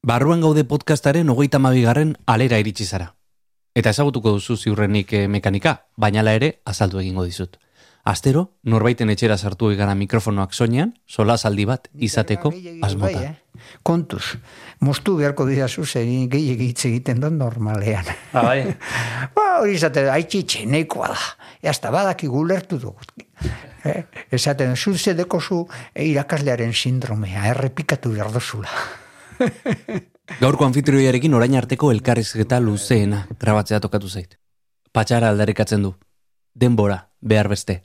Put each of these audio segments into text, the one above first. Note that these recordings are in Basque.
Barruan gaude podcastaren hogeita mabigarren alera iritsi zara. Eta ezagutuko duzu ziurrenik eh, mekanika, baina la ere azaldu egingo dizut. Astero, norbaiten etxera sartu egara mikrofonoak soinean, sola saldi bat izateko asmota. Bai, eh? Kontuz, moztu beharko dira zuzen gehiagik hitz egiten dut normalean. Ah, bai. ba, hori izate, haitxitxe, neikoa da. Eazta badaki gulertu dugu. Eh? Esaten, zuze dekozu eh, irakaslearen sindromea, errepikatu behar dozula. Gaurko anfitrioiarekin orain arteko elkarrizketa luzeena grabatzea tokatu zait. Patxara aldarikatzen du. Denbora, behar beste.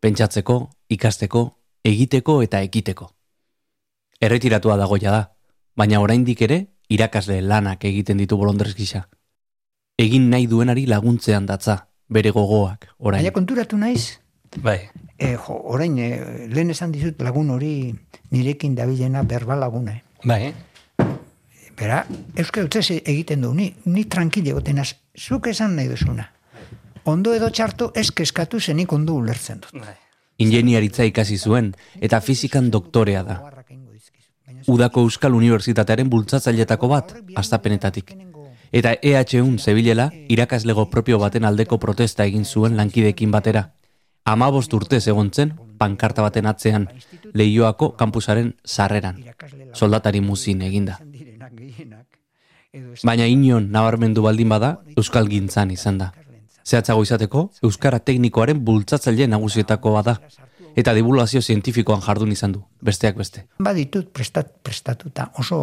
Pentsatzeko, ikasteko, egiteko eta ekiteko. Erretiratua dagoia da, baina oraindik ere irakasle lanak egiten ditu bolondrez gisa. Egin nahi duenari laguntzean datza, bere gogoak, orain. Baina konturatu naiz, Bai. e, jo, orain e, lehen esan dizut lagun hori nirekin dabilena berba laguna. eh? Bai. Bera, euskal utzez egiten du, ni, ni tranquile gotenaz, zuk esan nahi duzuna. Ondo edo txarto ez keskatu zenik ondo ulertzen dut. Ingeniaritza ikasi zuen eta fizikan doktorea da. Udako Euskal Unibertsitatearen bultzatzailetako bat, astapenetatik. Eta EHUn zebilela irakaslego propio baten aldeko protesta egin zuen lankidekin batera. Amabost urtez egon zen, pankarta baten atzean, leioako kampusaren sarreran, soldatari muzin eginda. Baina inon nabarmendu baldin bada, Euskal Gintzan izan da. Zehatzago izateko, Euskara teknikoaren bultzatzaile nagusietako bada, eta divulgazio zientifikoan jardun izan du, besteak beste. Baditut prestat, prestatuta oso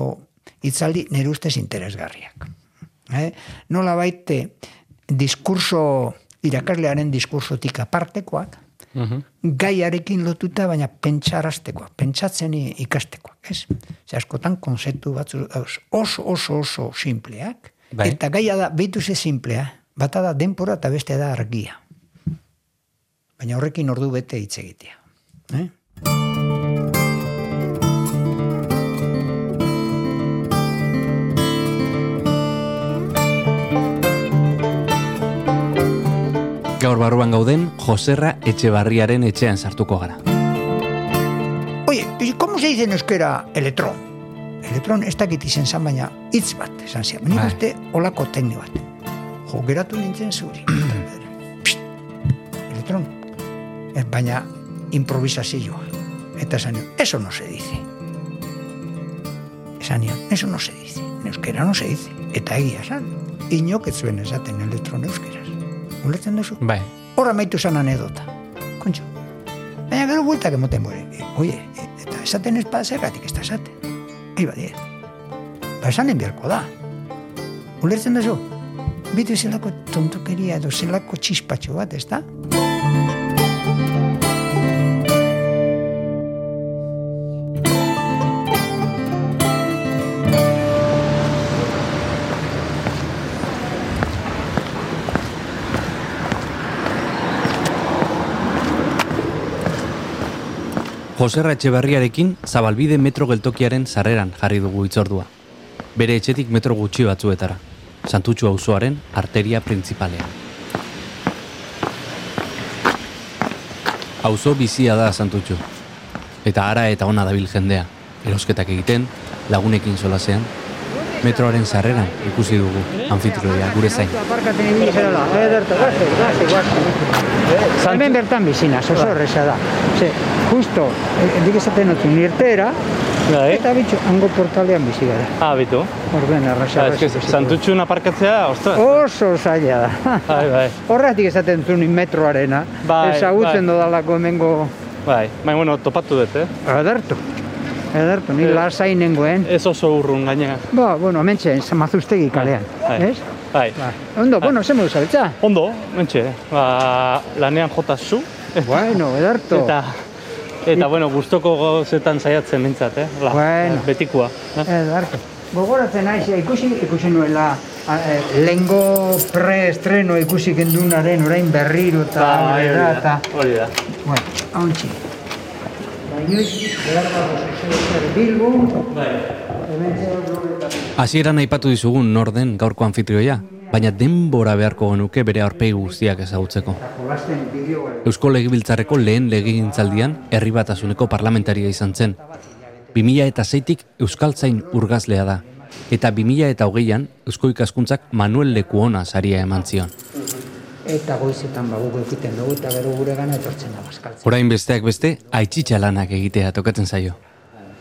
itzaldi nire ustez interesgarriak. Eh? Nola baite diskurso, irakaslearen diskursotik apartekoak, gaiarekin lotuta, baina pentsaraztekoak, pentsatzen i- ikastekoak, ez? Ze askotan konzeptu batzu oso, oso, oso simpleak, Bai. eta gaia da, behitu ze simplea, bata da denpora eta beste da argia. Baina horrekin ordu bete hitz egitea. Eh? Gaur barruan gauden, Joserra Etxebarriaren etxean sartuko gara. Oye, ¿y ¿cómo se dice en euskera electrón? Electrón ez dakit izen zan, baina hitz bat, esan zian. Nik Bai. uste olako tekni bat. Jo, geratu nintzen zuri. Psst, electrón. Ez, baina improvisazioa. Eta esan nion, eso no se dice. Esan nion, eso no se dice. En euskera no se dice. Eta egia esan. Inok ez zuen esaten elektron euskeraz. Ulertzen duzu? Bai. Horra maitu zan anedota. Kontxo. Baina gero bueltak emoten bore. E, oie, e, eta esaten ez bada zergatik ez da esaten. Ei badie. Ba esanen beharko da. Ulertzen duzu? Bitu zelako tontokeria edo zelako txispatxo bat, ez da? Joserra Etxeberriarekin zabalbide metro geltokiaren sarreran jarri dugu itzordua. Bere etxetik metro gutxi batzuetara. Santutxu auzoaren arteria printzipalean. Auzo bizia da Santutxu. Eta ara eta ona dabil jendea. Erosketak egiten, lagunekin solasean. Metroaren sarreran ikusi dugu anfitrioia gure zain. Hemen bertan bizina, oso erresa da. Ze, justo, eh, dik esaten dut nirtera, Bai. eta bitxo, hango portalean bizi gara. Ah, bitu. Orden erresa. Ah, santutxun aparkatzea, ostras. Oso zaila da. Bai, bai. Horregatik esaten zuen metroarena. Bai, Ezagutzen bai. dodalako hemengo Bai, bai, bueno, topatu dut, eh? ederto. Ederto, ni Eh. lasai nengoen. Ez oso urrun gainera. Ba, bueno, mentxe, mazuztegi kalean. Bai. Ez? Bai. Ba. Ondo, bueno, ze modu zabiltza? Ondo, mentxe, ba, lanean jota zu. Bueno, ederto. Eta, eta, bueno, gustoko gozetan saiatzen mintzat, eh? La, Bueno. Betikoa. Eh? Ederto. Gogoratzen naiz, ikusi, ikusi nuela eh, lengo pre-estreno ikusi gendunaren orain berriro eta Bai, hori da, hori da. Bueno, hauntzi. Behar Bilbo, Bai. Hasieran aipatu dizugun nor den gaurko anfitrioia, baina denbora beharko genuke bere aurpegi guztiak ezagutzeko. Eusko Legebiltzarreko lehen legegintzaldian herri batasuneko parlamentaria izan zen. 2006tik Euskaltzain urgazlea da, Eta 2000 eta hogeian, Eusko ikaskuntzak Manuel Lekuona saria eman zion. Eta goizetan bagu egiten dugu eta gero gure gana etortzen da bazkaltzen. Orain besteak beste, aitzitsa lanak egitea tokatzen zaio.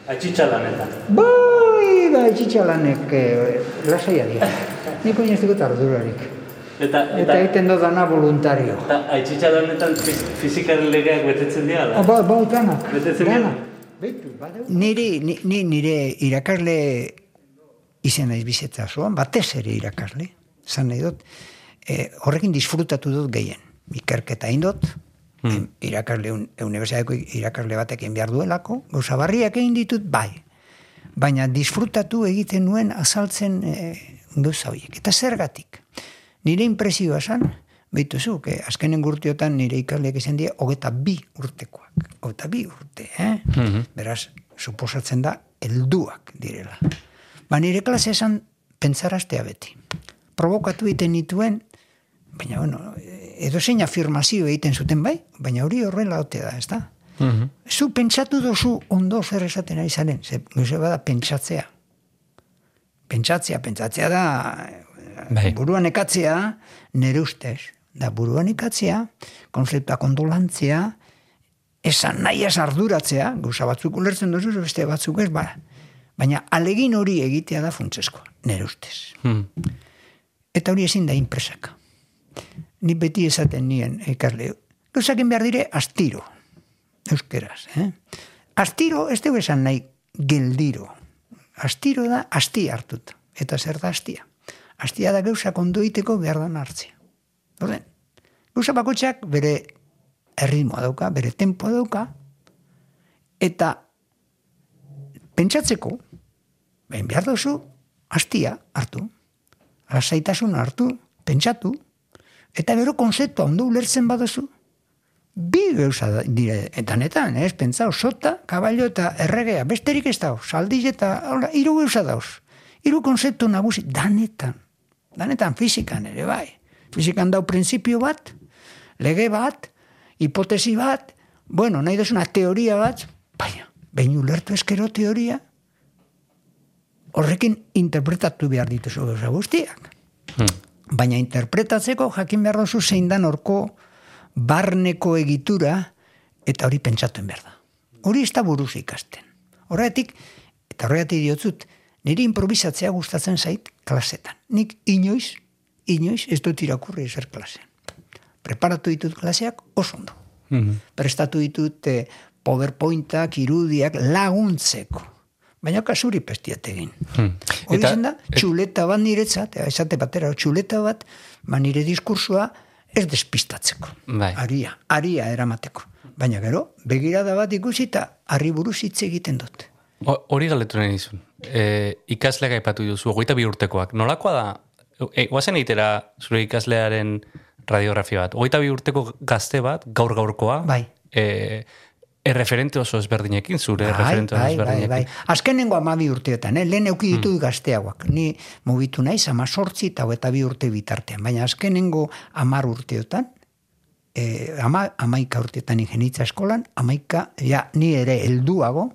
Atxitsa lanetan. Bai, bai, txitxalanek eh, lasaia dira. Nik oin ez dut ardurarik. Eta, Eta egiten dodana voluntario. eta atxitsa lanetan fiz, fizikaren legeak betetzen dira, Ah, Ba, ba, danak. Betetzen danak. Niri, ni, ni nire irakasle izen naiz bizetza zoan, batez ere irakasle, zan nahi dut, e, horrekin disfrutatu dut gehien. Ikerketa indot, hmm. irakasle, un, unibertsitateko irakasle batek egin behar duelako, gauza barriak egin ditut, bai. Baina disfrutatu egiten nuen azaltzen e, gauza horiek. Eta zergatik? Nire impresioa esan, behituzu, que azkenen urteotan nire ikasleak izan dira, hogeta bi urtekoak. Hogeta bi urte, eh? Beraz, suposatzen da, helduak direla. Ba, nire klase esan, pentsaraztea beti. Provokatu egiten nituen, baina, bueno, edo zein afirmazio egiten zuten bai, baina hori horrela ote da, ez da? Zu pentsatu dozu ondo zer esaten ari zaren, ze, ze bada pentsatzea. Pentsatzea, pentsatzea da, Bai. buruan ekatzea, nire ustez, da buruan ekatzea, konzeptua kondolantzea, esan nahi ez arduratzea, gauza batzuk ulertzen duzu, beste batzuk ez, ba. baina alegin hori egitea da funtzesko, nire ustez. Hmm. Eta hori ezin da inpresaka. Ni beti esaten nien, ekarle, gauzakin behar dire astiro, euskeraz. Eh? Astiro, ez dugu esan nahi geldiro. Astiro da asti hartut. Eta zer da astia? Astia da gauza ondo egiteko behar dan hartzea. Orden, gauza bakotxak bere erritmoa dauka, bere tempoa dauka, eta pentsatzeko, behin behar duzu, astia hartu, lasaitasun hartu, pentsatu, eta gero konzeptua ondo ulertzen baduzu, bi gauza dire, eta netan, ez, pentsau, sota, kaballo eta erregea, besterik ez dauz, saldiz eta, hola, hiru gauza dauz. Hiru konzeptu nagusi, danetan, danetan fizikan ere, bai. Fizikan dau printzipio bat, lege bat, hipotesi bat, bueno, nahi duzuna teoria bat, baina, behin ulertu eskero teoria, horrekin interpretatu behar dituzu gauza guztiak. Baina interpretatzeko jakin behar duzu zein dan orko barneko egitura eta hori pentsatuen behar da. Hori ez da buruz ikasten. Horretik, eta horretik diotzut, niri improvisatzea gustatzen zait klasetan. Nik inoiz, inoiz ez dut irakurri ezer klasean. Preparatu ditut klaseak oso ondo. Prestatu ditut eh, powerpointak, irudiak laguntzeko. Baina kasuri pestiat egin. Hori Eta- izan da, txuleta bat niretzat, esate batera, txuleta bat, ba nire diskursua ez despistatzeko. Bai. Aria, aria eramateko. Baina gero, begirada bat ikusi eta harri buruz hitz egiten dut. Ho- Hori galetu nahi nizun. E, ikasleak aipatu duzu, hogeita bi urtekoak. Nolakoa da, e, guazen egitera zure ikaslearen radiografia bat. Hogeita bi urteko gazte bat, gaur gaurkoa. Bai. E, erreferente oso ezberdinekin, zure Bai, erreferente oso bai, bai, ezberdinekin. bai. Azkenengo amabi urteetan, eh? lehen euki ditu gazteagoak. Ni mugitu naiz, ama sortzi eta eta bi urte bitartean. Baina azkenengo amar urteotan, eh, ama, amaika urteetan ingenitza eskolan, amaika, ja, ni ere helduago,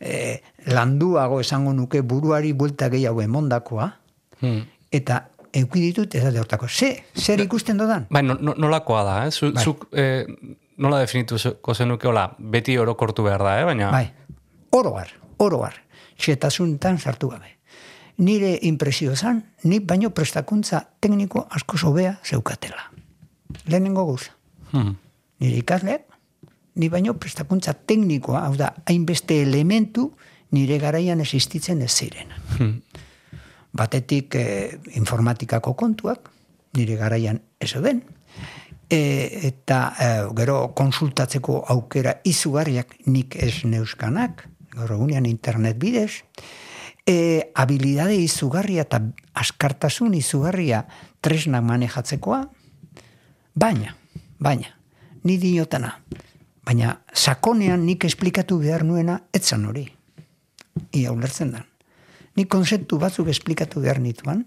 eh, landuago esango nuke buruari buelta gehiago emondakoa, Hmm. eta euki ditut ez hortako. Ze, zer ikusten dodan? Bai, no, no, nolakoa da, eh? Zu, Bai. Zuk, e, nola definituko zenuke, hola, beti orokortu behar da, eh? Baina, Bai, oroar, oroar, xetasuntan sartu gabe. Nire impresio zan, ni baino prestakuntza tekniko asko sobea zeukatela. Lehenengo gauza. Hmm. Nire ikasleak, ni baino prestakuntza teknikoa, hau da, hainbeste elementu nire garaian existitzen ez ziren. Batetik eh, informatikako kontuak, nire garaian ez den, e, eta e, gero konsultatzeko aukera izugarriak nik ez neuskanak, gaur egunean internet bidez, e, habilidade izugarria eta askartasun izugarria tresnak manejatzekoa, baina, baina, ni diotana, baina sakonean nik esplikatu behar nuena etzan hori. Ia ulertzen da. Nik konzeptu batzuk esplikatu behar nituan,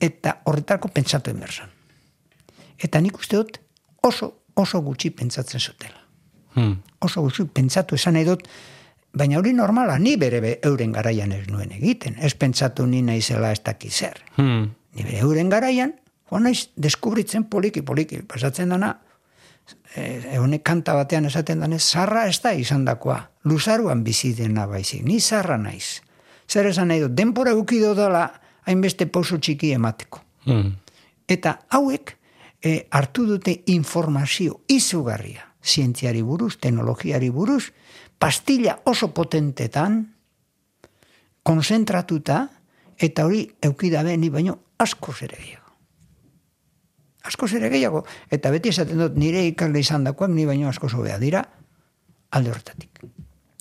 eta horretarako pentsatu emerzan. Eta nik uste dut oso, oso gutxi pentsatzen zutela. Hmm. Oso gutxi pentsatu esan dut, baina hori normala, ni bere be, euren garaian ez nuen egiten. Ez pentsatu ni naizela ez daki zer. Hmm. Ni bere euren garaian, joan naiz, deskubritzen poliki, poliki, pasatzen dana, e, honek kanta batean esaten danez, zarra ez da izan dakoa, luzaruan bizi dena baizik, ni zarra naiz. Zer esan nahi du, denpora eukido dela, hainbeste pauso txiki emateko. Hmm. Eta hauek e, hartu dute informazio izugarria, zientziari buruz, teknologiari buruz, pastilla oso potentetan, konzentratuta, eta hori eukidabe ni baino asko ere gehiago. Asko ere gehiago. Eta beti esaten dut, nire ikasle izan dakoak, ni baino asko zobea dira, alde horretatik.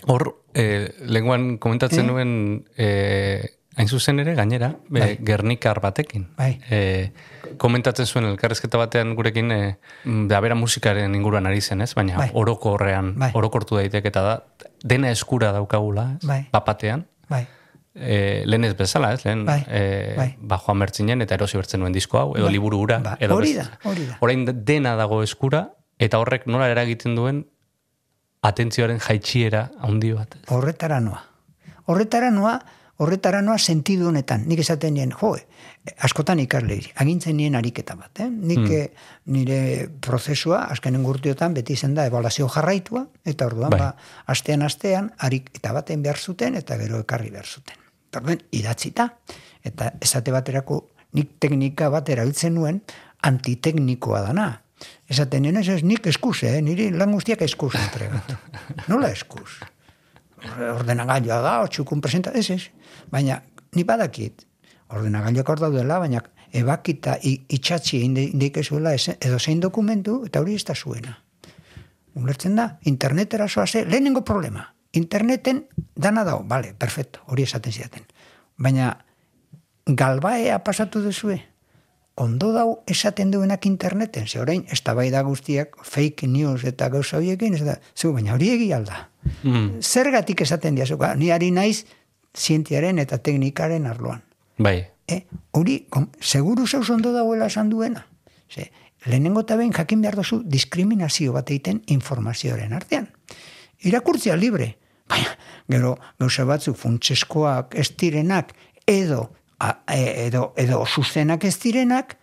Hor, eh, lenguan komentatzen Eh? nuen, eh, hain zuzen ere, gainera, be, Bai. gernikar batekin. Bai. Eh, komentatzen zuen elkarrezketa batean gurekin, eh, da bera musikaren inguruan ari zen, ez? Baina Bai. orokorrean, Bai. orokortu daiteke eta da, dena eskura daukagula, ez? Bai. Papatean. Bai, E, lehen ez bezala, ez? Lehen, Bai, e, bai. ba, joan bertzinen eta erosi bertzen nuen disko hau, edo Bai, liburu hura. ba, edo hori da, hori da. Orain dena dago eskura, eta horrek nola eragiten duen atentzioaren jaitsiera handi bat. ez? horretara noa. Horretara noa, horretara noa sentidu honetan. Nik esaten nien, jo, askotan ikasle, agintzen nien ariketa bat. Eh? Nik eh, nire prozesua, azkenen gurtiotan, beti zen da, evaluazio jarraitua, eta orduan, Bai. ba, astean astean, ariketa baten behar zuten, eta gero ekarri behar zuten. Orduan, idatzita, eta esate baterako, nik teknika bat erabiltzen nuen, antiteknikoa dana. Esaten nien, ez ez, nik eskuz, eh? niri lan guztiak eskuz entregatu. Nola eskuz? ordenagailua da, o txukun presenta, ez ez. Baina, ni badakit, ordenagailuak hor daudela, baina ebakita itxatzi indikezuela edo zein dokumentu, eta hori ez da zuena. Ulertzen da, internetera zoaze, lehenengo problema. Interneten dana dago, bale, perfecto, hori esaten zidaten. Baina, galbaea pasatu duzue, ondo dau esaten duenak interneten, ze orain, ez da guztiak fake news eta gauza horiekin, ez da, zu, baina hori egia alda. Mm, Zergatik esaten diazuka, ni ari naiz zientziaren eta teknikaren arloan. bai. E, hori, kom, seguru zauz ondo dagoela esan duena. Ze, lehenengo eta behin jakin behar dozu diskriminazio bat egiten informazioaren artean. Irakurtzia libre, baina gero gauza batzu funtseskoak ez direnak edo, a, e, edo, edo zuzenak ez direnak,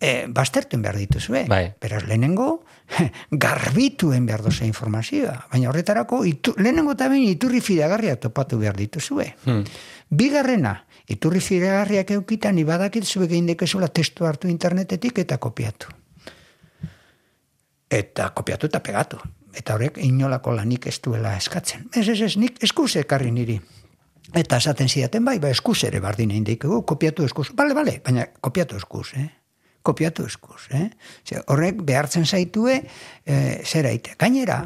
e, bastertuen behar dituzue. Bai. Beraz, lehenengo, garbituen behar dozu informazioa. Baina horretarako, itu, lehenengo eta behin iturri fidagarria topatu behar dituzue. Hmm. Bigarrena, iturri fidagarriak eukitan, ni badakit zuek egin dekezula testu hartu internetetik eta kopiatu. Eta kopiatu eta pegatu. Eta horrek inolako lanik ez duela eskatzen. Ez, ez, ez, nik eskuz ekarri niri. Eta esaten zidaten bai, ba eskuz ere bardin egin deikegu, kopiatu eskuz. Bale, bale, baina kopiatu eskuz, eh? Kopiatu eskuz, eh? Horrek behartzen zaitue, eh, zera ite. Gainera,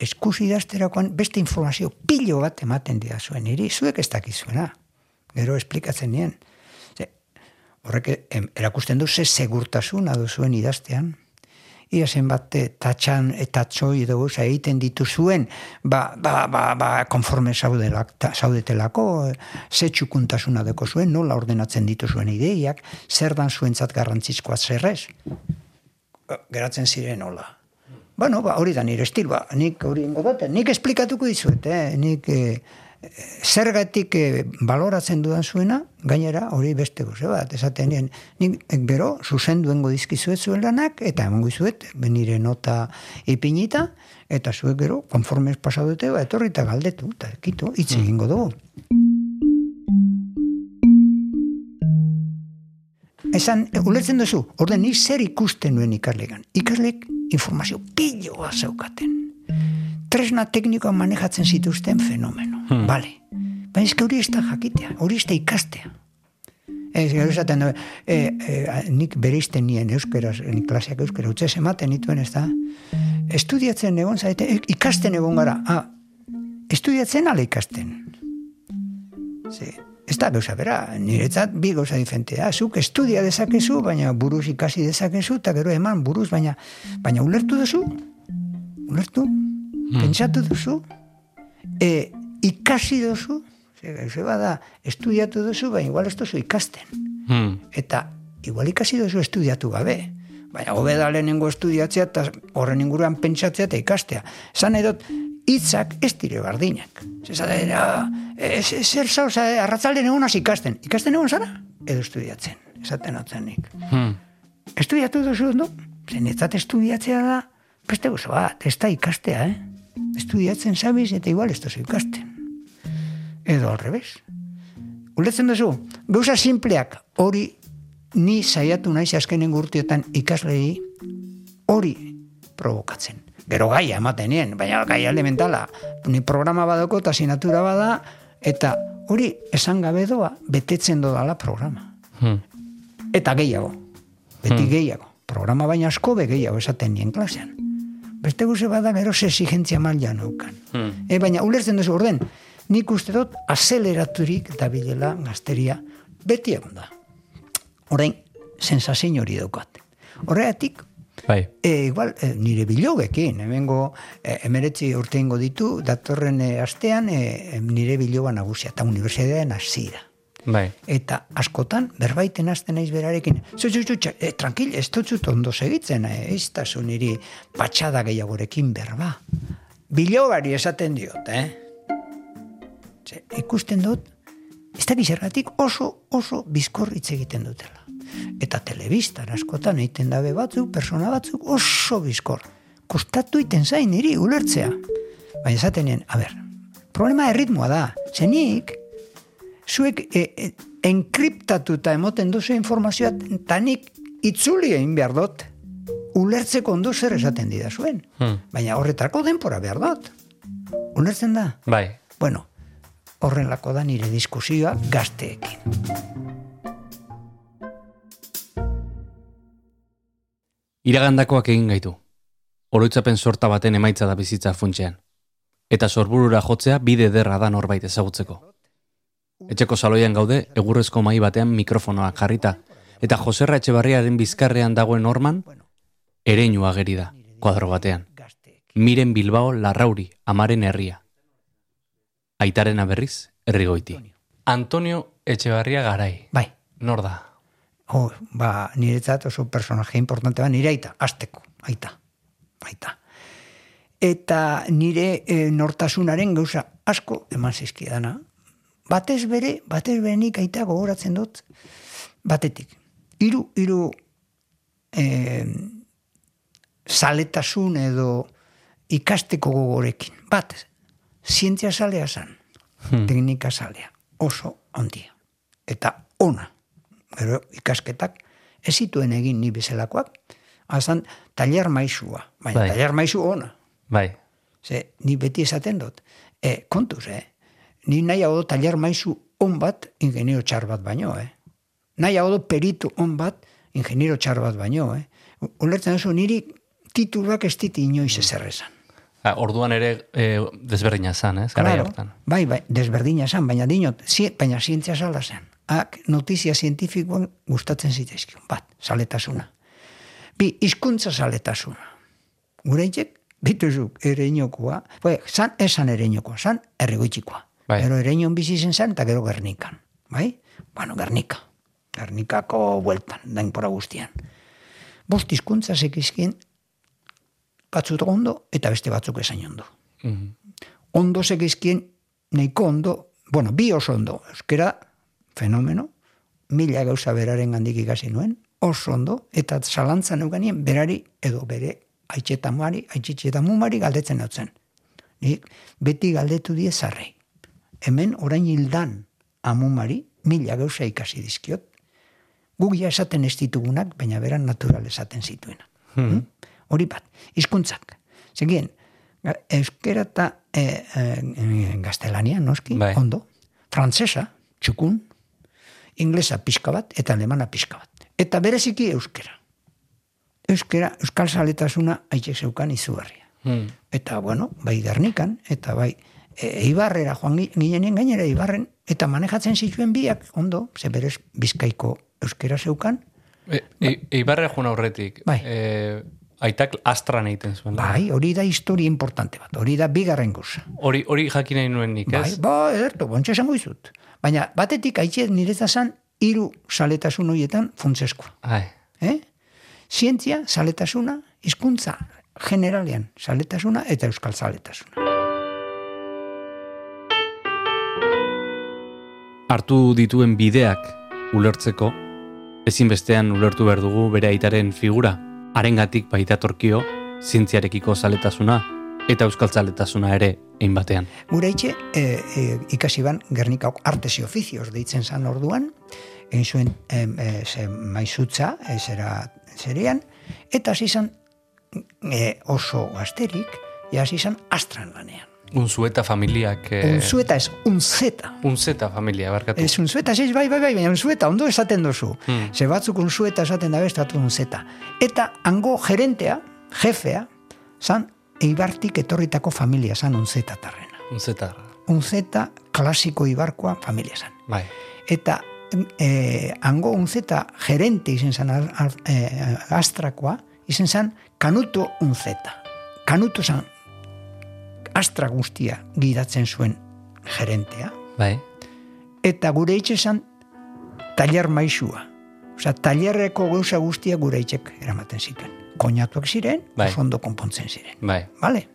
eskuz idazterakoan beste informazio pilo bat ematen dira zuen niri, zuek ez dakizuena. Gero esplikatzen nien. Horrek erakusten du ze segurtasuna duzuen idaztean. Ia zenbat eh, tatxan eta txoi edo egiten dituzuen, ba, ba, ba, ba konforme zaudelak, ta, zaudetelako, eh, ze txukuntasuna deko zuen, nola ordenatzen dituzuen ideiak, zer dan zuentzat garrantzizkoa zerrez. Geratzen ziren nola. Bueno, ba, hori da nire estil, ba, nik hori ingo dute, nik esplikatuko dizuet, eh? nik eh, zergatik eh, baloratzen dudan zuena, gainera hori beste goze bat, esaten nien, nik eh, bero, zuzen duengo dizkizuet zuen lanak, eta emango dizuet, nire nota ipinita, eta zuek gero, konformez pasadute, ba, etorri eta galdetu, eta kitu, hitz egingo dugu. Esan, e, ulertzen duzu, orden nik zer ikusten nuen ikaslegan. Ikaslek informazio piloa zeukaten. Tresna teknikoa manejatzen zituzten fenomeno. Hmm. Bale. Baina ez hori ez da jakitea, hori ez da ikastea. Ez, gero esaten, e, e, nik bereizten nien euskeraz, nik klaseak euskera, utzez ematen nituen ez da. Estudiatzen egon zaite, e, ikasten egon gara. Ah, estudiatzen ala ikasten. Ze, ez da gauza bera, niretzat bi gauza diferentea. Zuk estudia dezakezu, baina buruz ikasi dezakezu, eta gero eman buruz, baina, baina ulertu duzu? Ulertu? Pentsatu duzu? E, ikasi duzu? Ze, gauza bada, estudiatu duzu, baina igual ez duzu ikasten. Hmm. Eta igual ikasi duzu estudiatu gabe. Baina hobe da lehenengo estudiatzea eta horren inguruan pentsatzea eta ikastea. Zan edot, hitzak ez dire bardinak. Zesate, e, zer zauz, arratzalden egon ikasten. Ikasten egon zara? Edo estudiatzen, esaten atzen nik. Hmm. Estudiatu duzu ondo? Zen etzat estudiatzea da, beste gozo bat, ez da ikastea, eh? Estudiatzen zabiz eta igual ez duzu ikasten. Edo al revés. Uletzen duzu, gauza simpleak hori ni saiatu naiz azkenen gurtiotan ikaslei hori provokatzen. Gero gaia ematen nien, baina gaia elementala. Ni programa badoko eta sinatura bada, eta hori esan gabe doa, betetzen dodala programa. Hmm. Eta gehiago. Beti Hmm. gehiago. Programa baina asko be gehiago esaten nien klasean. Beste guze bada gero exigentzia maila neukan. Hmm. E, baina ulertzen duzu orden, nik uste dut azeleraturik dabilela gazteria beti egon da. Orain, sensazio hori daukat. Horregatik, Bai. E, igual, e, nire bilogekin, hemengo e, emeretzi urte ditu, datorren e, astean e, nire biloba nagusia, eta unibertsitatean hasi da. Bai. Eta askotan, berbaiten hasten naiz berarekin, zu, zu, zu, e, tranquil, ez dut ondo segitzen, e, ez da zu niri patxada gehiagorekin berba. Bilobari esaten diot, eh? Ze, ikusten dut, ez da gizergatik oso, oso bizkor hitz egiten dutela. Eta telebistan askotan egiten dabe batzuk, persona batzuk oso bizkor. Kostatu iten zain niri ulertzea. Baina esaten nien, a ber, problema erritmoa da. Zenik, zuek e, e, enkriptatuta emoten duzu informazioa, eta nik itzuli egin behar dut, ulertzeko ondo zer esaten dida zuen. Hmm. Baina horretarako denpora behar dut. Ulertzen da? Bai. Bueno, horrelako da nire diskusioa gazteekin. Iragandakoak egin gaitu. Oroitzapen sorta baten emaitza da bizitza funtsean. Eta sorburura jotzea bide derra da norbait ezagutzeko. Etxeko saloian gaude, egurrezko mai batean mikrofonoak jarrita, eta Joserra Etxebarriaren bizkarrean dagoen orman, ereinu ageri da, kuadro batean. Miren Bilbao larrauri, amaren herria. Aitaren berriz, herrigoiti. Antonio Etxebarria Garai. Bai, Nor da? oh, ba, niretzat oso personaje importante ba, nire aita, azteko, aita, aita. Eta nire e, nortasunaren gauza asko eman zizkidana. Batez bere, batez bere nik aita gogoratzen dut, batetik. Hiru hiru e, saletasun edo ikasteko gogorekin. Bat, zientzia salea zan, Hmm. teknika salea, oso handia. Eta ona, gero ikasketak, ez zituen egin ni bezalakoak, azan taller maizua, baina Bai. taller maizu ona. Bai. Ze, ni beti esaten dut, e, kontuz, eh? Ni nahiago dut taller maizu on bat, ingeniero txar bat baino, eh? Nahiago dut peritu on bat, ingeniero txar bat baino, eh? Ulertzen duzu, niri tituluak ez dit inoiz ezer esan. Ah, orduan ere e, desberdina zan, ez? Garai hartan. Bai, bai, desberdina zen, baina dinot, zi, baina zientzia salda zen. Ak, notizia zientifikoan gustatzen zitzaizkion, bat, saletasuna. Bi, hizkuntza saletasuna. Gure itxek, bituzuk, ere inokoa, bai, zan, esan ere inokoa, zan, erregoitxikoa. Bai. Gero ere inon bizi zen zen, eta gero Gernikan. Bai? Bueno, Gernika. Gernikako bueltan, denpora guztian. Bost hizkuntza sekizkien, batzuk ondo, eta beste batzuk esain ondo Mhm. ondo segizkien nahiko ondo, bueno, bi oso ondo, euskera, fenomeno, mila gauza beraren gandik ikasi nuen, oso ondo, eta zalantza neuganien berari edo bere aitxetamari, aitxetamumari galdetzen nautzen. Nik beti galdetu die zarrei. Hemen orain hildan amumari mila gauza ikasi dizkiot. Guk ja esaten ez ditugunak, baina beran natural esaten zituena. Hmm? Hori bat, hizkuntzak. Zegien, euskera eta e, e, gaztelania, noski, Bai. ondo. Frantzesa, txukun, inglesa pixka bat, eta alemana pixka bat. Eta bereziki euskera. Euskera, euskal saletasuna haitxek zeukan izugarria. Hmm. Eta, bueno, bai Gernikan, eta bai e, Eibarrera joan gi- ginenen gainera Eibarren, eta manejatzen zituen biak, ondo, ze berez bizkaiko euskera zeukan, E, e, Eibarra joan aurretik. Bai. E, aitak astran egiten zuen. bai, hori da historia importante bat, hori da bigarren guza. Hori, hori jakin nahi nuen nik, Bai, ez? ba, ederto, bontxe esango izut. Baina, batetik haitxe niretza zan, hiru saletasun horietan funtzeskoa. Ai. Eh? Zientzia, saletasuna, hizkuntza generalean, saletasuna eta euskal saletasuna. Hartu dituen bideak ulertzeko, ezinbestean ulertu behar dugu bere aitaren figura, arengatik baitatorkio, zientziarekiko zaletasuna eta euskal zaletasuna ere egin batean. Gure itxe, e, e, ikasi ban, Gernikak artes oficios deitzen zan orduan, egin zuen e, e, ze maizutza, e, zera, zerean, eta hasi zan e, oso gazterik, ja hasi zan astran lanean. Unzueta familiak... Eh, Unzueta ez, unzeta. Unzeta familia, barkatu. Ez unzueta, ez bai, bai, bai, baina unzueta, ondo esaten duzu. Hmm. Ze batzuk unzueta esaten dabe, estatu unzeta. Eta hango gerentea, jefea, zan eibartik etorritako familia zan unzeta tarrena. Unzeta. Unzeta klasiko ibarkoa familia zan. Bai. Eta eh, hango unzeta gerente izen zan ar- ar- eh, astrakoa, izen zan kanuto unzeta. Kanuto zan astra guztia gidatzen zuen gerentea, Bai. eta gure itxe zan taller maizua. Osa, tallerreko gauza guztia gure itxek eramaten zituen. Koinatuak ziren, Bai. ondo konpontzen ziren. Bai. Vale?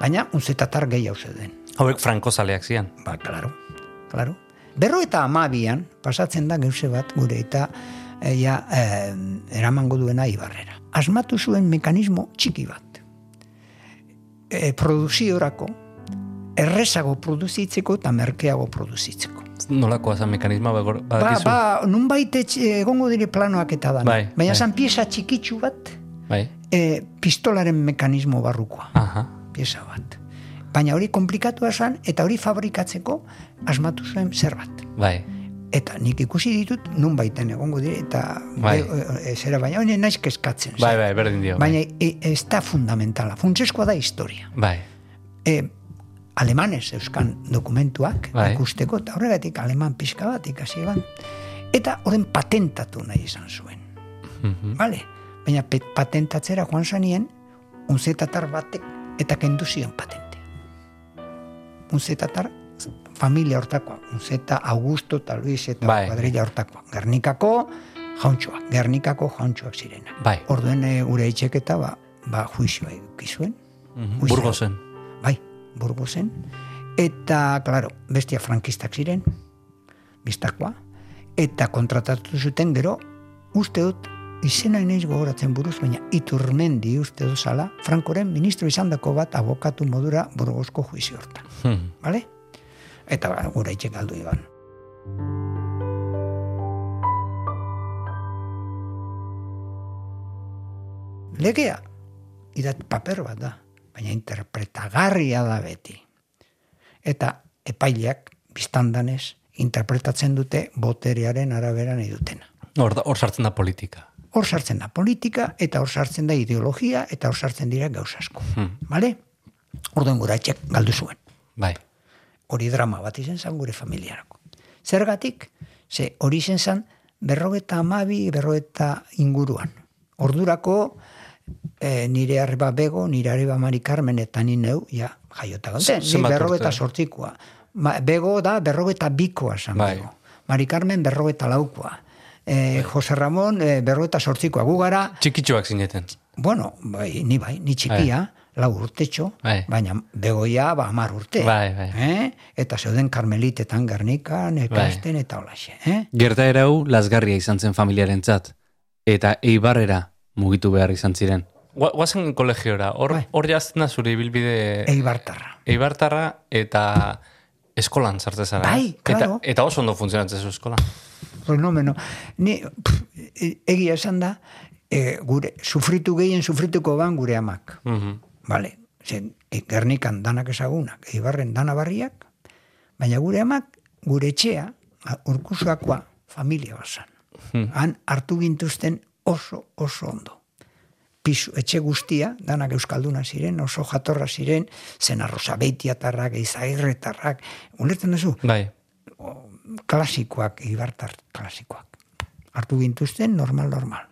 Baina, unzetatar gehiago zeuden. Hauek franko zaleak zian. Ba, klaro, klaro. Berro eta amabian, pasatzen da gauze bat gure eta eh, ja, eh, eramango duena ibarrera. Asmatu zuen mekanismo txiki bat. E, produziorako, errezago produzitzeko eta merkeago produzitzeko. Nolakoa zan mekanisma bagor, Ba, badakizu? ba, nunbait etxe- egongo dire planoak eta da. Bai, Baina bai. zan pieza txikitsu bat, Bai. e, pistolaren mekanismo barrukoa. Aha. pieza bat. Baina hori komplikatua zen, eta hori fabrikatzeko asmatu zuen zer bat. Bai. Eta nik ikusi ditut, nun baiten egongo dire, eta Bai. e, zera, baina hori naiz kezkatzen. Bai, bai, berdin dio. Baina Bai. ez da fundamentala. Funtseskoa da historia. Bai. E, alemanes euskan dokumentuak Bai. ikusteko, eta horregatik aleman pixka bat ikasi ban. Eta horren patentatu nahi izan zuen. Mhm. Vale? Baina patentatzera joan zanien, unzetatar batek eta kendu zion patente. Unzetatar familia hortakoa, unzeta Augusto eta Luis eta Bai. kuadrilla hortakoa. Gernikako jauntxoak, Gernikako jauntxoak zirenak. Bai. Orduen e, gure itxeketa ba, ba juizioa eduki zuen. Mhm. Uiza. Burgosen. Bai, Burgosen. Eta, claro, bestia frankistak ziren, biztakoa. Eta kontratatu zuten gero, uste dut, izena inoiz gogoratzen buruz, baina iturmendi uste dut zala, Frankoren ministro izan dako bat abokatu modura Burgosko juizio hortan. Hmm. Vale? Eta ba, gura itxek galdu iban. Legea, idat paper bat da, baina interpretagarria da beti. Eta epaileak, biztandanez, interpretatzen dute boterearen arabera nahi dutena. Hor, hor sartzen da politika. Hor sartzen da politika, eta hor sartzen da ideologia, eta hor sartzen dira asko. Hmm. Vale? Orduen gura etxek galdu zuen Bai. Hori drama bat izan zen gure familiarako. Zergatik, ze hori izan zen berrogeta amabi, berrogeta inguruan. Ordurako e, nire arreba bego, nire arreba Mari Carmen eta ni neu, ja, jaiota gauden, Z- ni berrogeta. Ma, bego da berrogeta bikoa zen Bai. bego. Mari Carmen berrogeta laukoa. E, Jose Ramon e, berrogeta sortzikoa. Gu gara, Txikitxoak zineten. bueno, bai, ni bai, ni txikia, lau urtetxo, Bai. baina begoia ba amar urte. Bai, bai. Eh? Eta zeuden karmelitetan garnikan, ekasten eta holaxe. Eh? Gertaera hau lasgarria izan zen familiarentzat eta eibarrera mugitu behar izan ziren. Gua- Guazen kolegiora, hor, Bai. hor jazten da zure ibilbide Eibartarra. eibartarra eta eskolan sartzen zara. Bai, eh? claro. Eta, eta oso ondo funtzionatzen zu eskolan. Fenomeno. Ni, pff, e- egia esan da, e, gure, sufritu gehien sufrituko ban gure amak. Mhm. Vale, zen, gernikan danak ezagunak, eibarren dana barriak, baina gure amak, gure etxea, a- urkusuakoa, familia basan. Hmm. Han hartu gintuzten oso, oso ondo. Pisu, etxe guztia, danak euskalduna ziren, oso jatorra ziren, zen arroza beitiatarrak, eizagirretarrak, ulertzen duzu? Bai. klasikoak, ibartar klasikoak. Hartu gintuzten, normal, normal.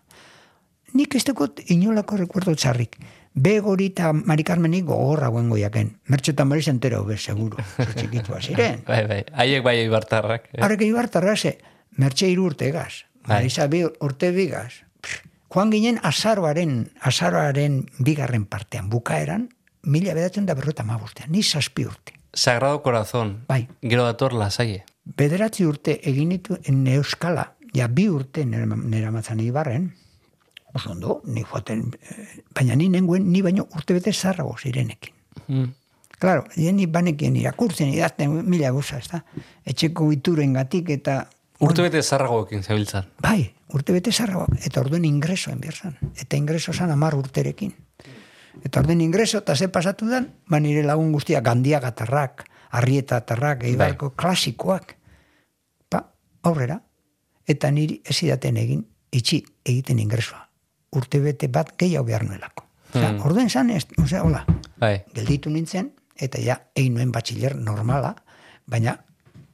Nik ez dekot inolako rekuerdo txarrik. Begori eta Mari Carmenik gogorra guen goiaken. Mertxo eta Mari zentero, be, seguro. Zo txikitua ziren. Bai, bai. Haiek bai eibartarrak. eh? Harrek ibartarra ze, mertxe iru urte egaz. Bai. Marisa bi urte bigaz. Joan ginen azaroaren, azaroaren bigarren partean, bukaeran, mila bedatzen da berrota mabostean, ni zazpi urte. Sagrado Corazón. Bai. Gero dator lasaie. Bederatzi urte egin ditu euskala, ja bi urte nera, nera matzan ibarren, oso ondo, ni joaten, eh, baina ni nenguen, ni baino urte bete zarrago zirenekin. Mm. Claro, ni banekien irakurtzen, idazten mila guza, ez da? Etxeko ituren gatik eta... Urte bete zarragoekin zebiltzan. Bai, urte bete zarrago, eta orduen ingresoen birzan. Eta ingreso zan amar urterekin. Eta orduen ingreso, eta ze pasatu den, ba nire lagun guztia, gandia gatarrak, arrieta gatarrak, eibarko klasikoak. Pa, aurrera. Eta niri ez idaten egin, itxi egiten ingresoa. Urte bete bat gehiago behar nuelako. Osea, Hmm. orduen zan, ez, osea, hola, Bai. gelditu nintzen, eta ja, egin nuen batxiller normala, baina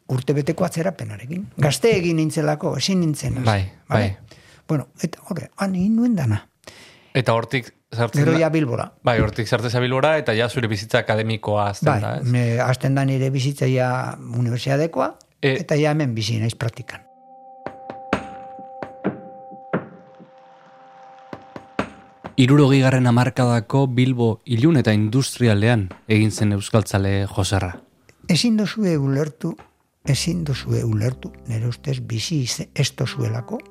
urtebeteko atzerapenarekin. Gazte egin nintzelako, ezin nintzen. Bai, bale? Bueno, eta horre, han egin nuen dana. Eta hortik sartzen Gero ja bilbora. Bai, hortik sartzen zabilbora eta ja zure bizitza akademikoa azten Bai, da, me, azten da nire bizitzaia universidadekoa, E- eta ja hemen bizi naiz praktikan. Irurogi garren amarkadako Bilbo ilun eta industrialean egin zen euskaltzale Joserra. Ezin dozue ulertu, ezin dozue ulertu, nire ustez bizi ez dozuelako.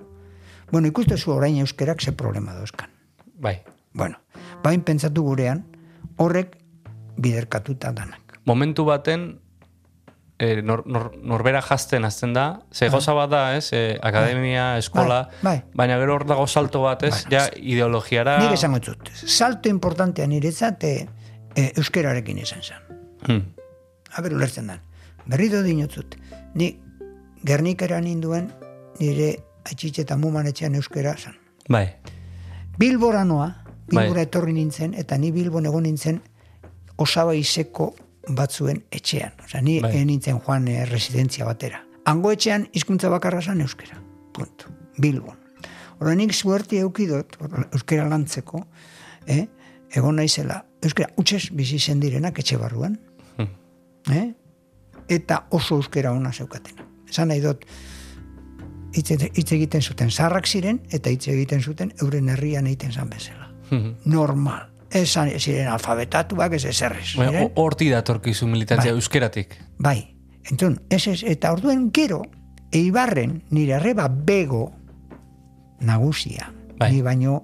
Bueno, ikuste zu orain euskerak ze problema dauzkan. Bai. Bueno, bain pentsatu gurean, horrek biderkatuta danak. Momentu baten e, nor, nor, norbera jazten azten da, ze gauza bat da, ez? E, akademia, eskola, Bai, bai. baina gero hor dago salto bat, ez? Bai. ja ideologiara... Nik esango dut, salto importantea niretzat e, e, euskerarekin izan zen. Hmm. Aber ulertzen dan. Berriro dinotzut, ni Gernikera ninduen nire atxitxe eta muman etxean euskera zen. Bai. Bilbora noa, Bilbora Bai. etorri nintzen, eta ni Bilbon egon nintzen osaba izeko batzuen etxean. Osea, ni Bai. nintzen joan eh, residentzia batera. Hango etxean hizkuntza bakarra zen euskera. Punto. Bilbon. Hora nik suerte eukidot, euskera lantzeko, eh? egon naizela, euskera utxez bizi zen direnak etxe barruan, Hmm. eh? eta oso euskera ona zeukatena. Esan nahi dut, hitz egiten zuten zarrak ziren, eta hitz egiten zuten euren herrian egiten zan bezala. Hmm. Normal. Esan ziren alfabetatuak ez ezerrez. Ziren. ho- Horti datorkizu militantzia Bai. euskeratik. Bai. Enton, ez ez, eta orduen gero, eibarren nire arreba bego nagusia. Bai. Ni baino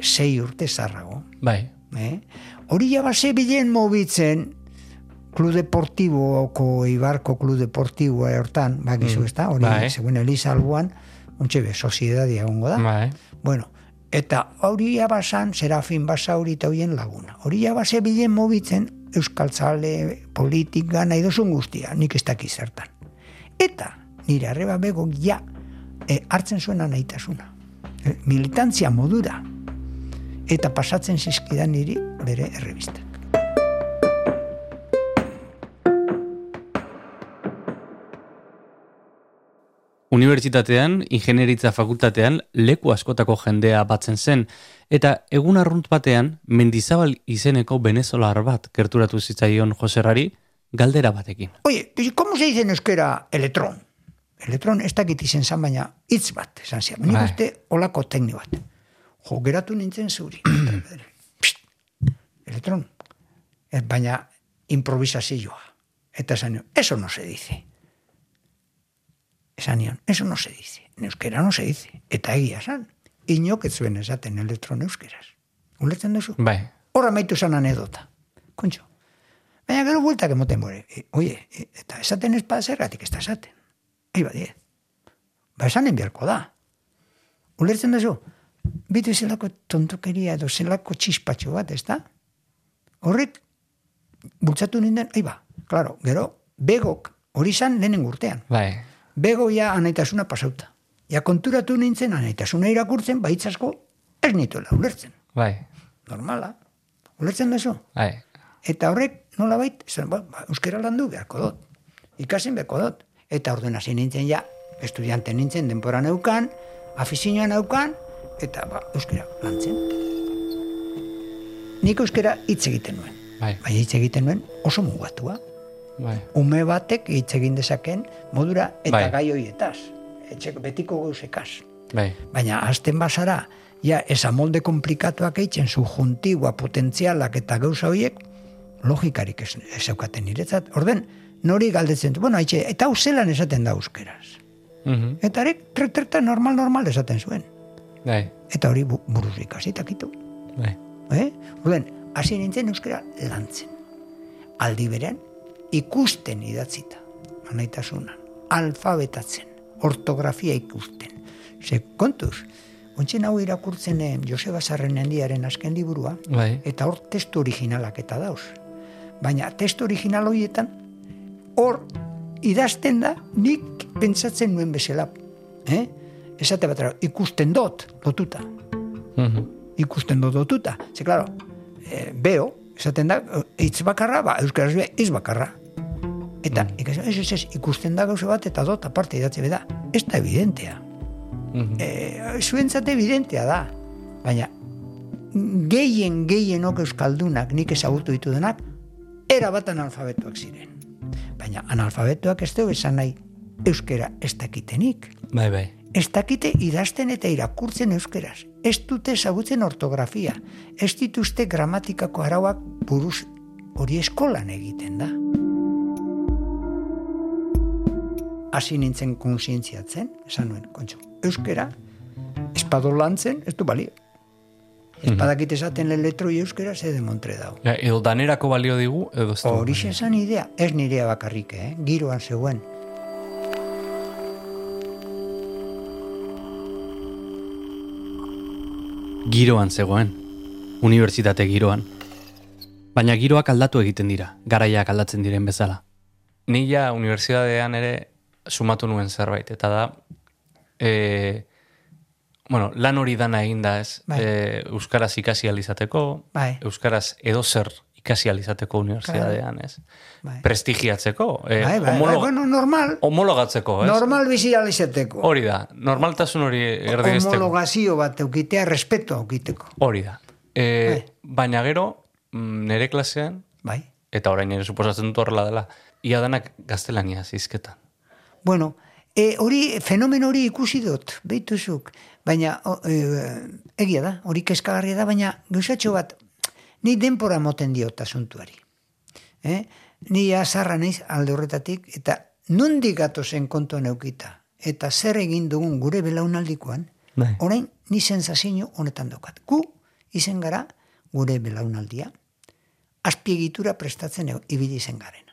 sei urte zarrago. Bai. Eh? Hori jaba bilen mobitzen Klub Deportiboko, Ibarko Klub Deportiboa hortan, bakizu Mm, ez da, hori, bai. seguen Elisa albuan, ontxe be, soziedadia egongo da. Bai. Bueno, eta hori jabasan, Serafin Basauri eta hoien laguna. Hori jabase bilen mobitzen, euskaltzale, politika, nahi dozun guztia, nik ez dakiz zertan. Eta, nire arreba bego, ja, e, hartzen zuena nahitasuna. E, militantzia modura. Eta pasatzen zizkidan niri bere errebistak. Unibertsitatean, ingenieritza fakultatean, leku askotako jendea batzen zen, eta egun arrunt batean, mendizabal izeneko venezolar bat gerturatu zitzaion Joserrari, galdera batekin. Oye, pues, ¿cómo se dice en euskera electrón? Electrón ez dakit izen zan, baina hitz bat, esan zian. Nik Bai. uste olako tekni bat. Jo, geratu nintzen zuri. Psst, electrón. Ez, baina improvisazioa. Eta esan eso no se dice. Esan nion, eso no se dice. En euskera no se dice. Eta egia esan. Inok ez zuen esaten elektron euskeraz. Ulertzen duzu? Bai. Horra maitu zan anedota. Kontxo. Baina gero bueltak emoten bore. E, oie, e, eta esaten ez bada zergatik ez da esaten. Ei badie. Ba esanen beharko da. Ulertzen duzu? Bitu zelako tontokeria edo zelako txispatxo bat, ez da? Horrek, bultzatu ninden, ei ba, claro, gero, begok, hori zan lehenen urtean. Bai. Bego ja anaitasuna pasauta. Ja konturatu nintzen anaitasuna irakurtzen, baitzasko ez nituela ulertzen. Bai. Normala. Ulertzen duzu? Bai. Eta horrek nola bait, zen, ba, ba, euskera landu beharko dut. Ikasen beharko dut. Eta orduen hasi nintzen ja, estudiante nintzen denpora neukan, afizioa neukan, eta ba, euskera lantzen. Nik euskera hitz egiten nuen. Bai. Baina hitz egiten nuen oso mugatua. Bai. Ume batek hitz egin dezaken modura eta Bai. gai hoietaz. Etxeko betiko gauzekaz. Bai. Baina azten bazara, ja, esa molde komplikatuak eitzen, subjuntigua, potentzialak eta gauza horiek, logikarik ez, zeukaten niretzat. Orden, nori galdetzen. Bueno, haitxe, eta hau zelan esaten da euskeraz. Mhm. Eta arek, tretreta normal, normal esaten zuen. Bai, Eta hori bu- buruz ikasi takitu. bai. Eh? Uden, hasi nintzen euskara lantzen. Aldi berean, ikusten idatzita. Anaitasunan. Alfabetatzen. Ortografia ikusten. Ze, kontuz, ontsen hau irakurtzen eh, Joseba Sarren handiaren azken liburua, Bai. eta hor testu originalak eta dauz. Baina testu original horietan, hor idazten da nik pentsatzen nuen bezala. Eh? Esate batera, ikusten dot, lotuta Mhm. ikusten dut lotuta. Ze, claro, e, beo, esaten da, hitz bakarra, ba, euskaraz be, hitz bakarra. Eta, ikasen, ez, ez, ez, ikusten da gauza bat, eta dot, aparte idatze beda. Ez da evidentea. Mhm. E, zuentzat evidentea da. Baina, gehien, gehienok euskaldunak, nik ezagutu ditu denak, era bat analfabetoak ziren. Baina, analfabetoak ez dugu esan nahi, euskera ez dakitenik Bai, bai. ez dakite idazten eta irakurtzen euskeraz. Ez dute ezagutzen ortografia. Ez dituzte gramatikako arauak buruz hori eskolan egiten da. Hasi nintzen konsientziatzen, esan nuen, kontxo, euskera, espadol lantzen, ez du balio. Ez badakit esaten letroi euskera, ze demontre dau. Ja, edo danerako balio digu, edo ez. Hori esan idea, ez nirea bakarrik, eh? giroan zegoen. Giroan zegoen, unibertsitate giroan. Baina giroak aldatu egiten dira, garaiak aldatzen diren bezala. Ni ja unibertsitatean ere sumatu nuen zerbait, eta da, e, bueno, lan hori dana egin ez, Bai. e, Euskaraz ikasi alizateko, Bai. Euskaraz edozer ikasi alizateko unibertsitatean ez. Bai. Prestigiatzeko, e, Bai, bai, bai, homologa- bueno, normal, homologatzeko, ez? normal bizi alizeteko. Hori da, normaltasun hori erdibesteko. homologazio bat eukitea, respeto eukiteko. Hori da. E, baina gero, mm, nire klasean, Bai. eta orain ere suposatzen dut horrela dela, ia danak gaztelania zizketan. Bueno, e, hori, fenomen hori ikusi dut, behituzuk. Baina, o, e, egia da, hori kezkagarria da, baina gauzatxo bat, ni denpora moten diot asuntuari. Eh? Ni azarra naiz alde horretatik, eta nondik gatozen kontuan eukita, eta zer egin dugun gure belaunaldikoan, Bai. orain ni sensazio honetan daukat. Gu izen gara gure belaunaldia, azpiegitura prestatzen ibili zen garena.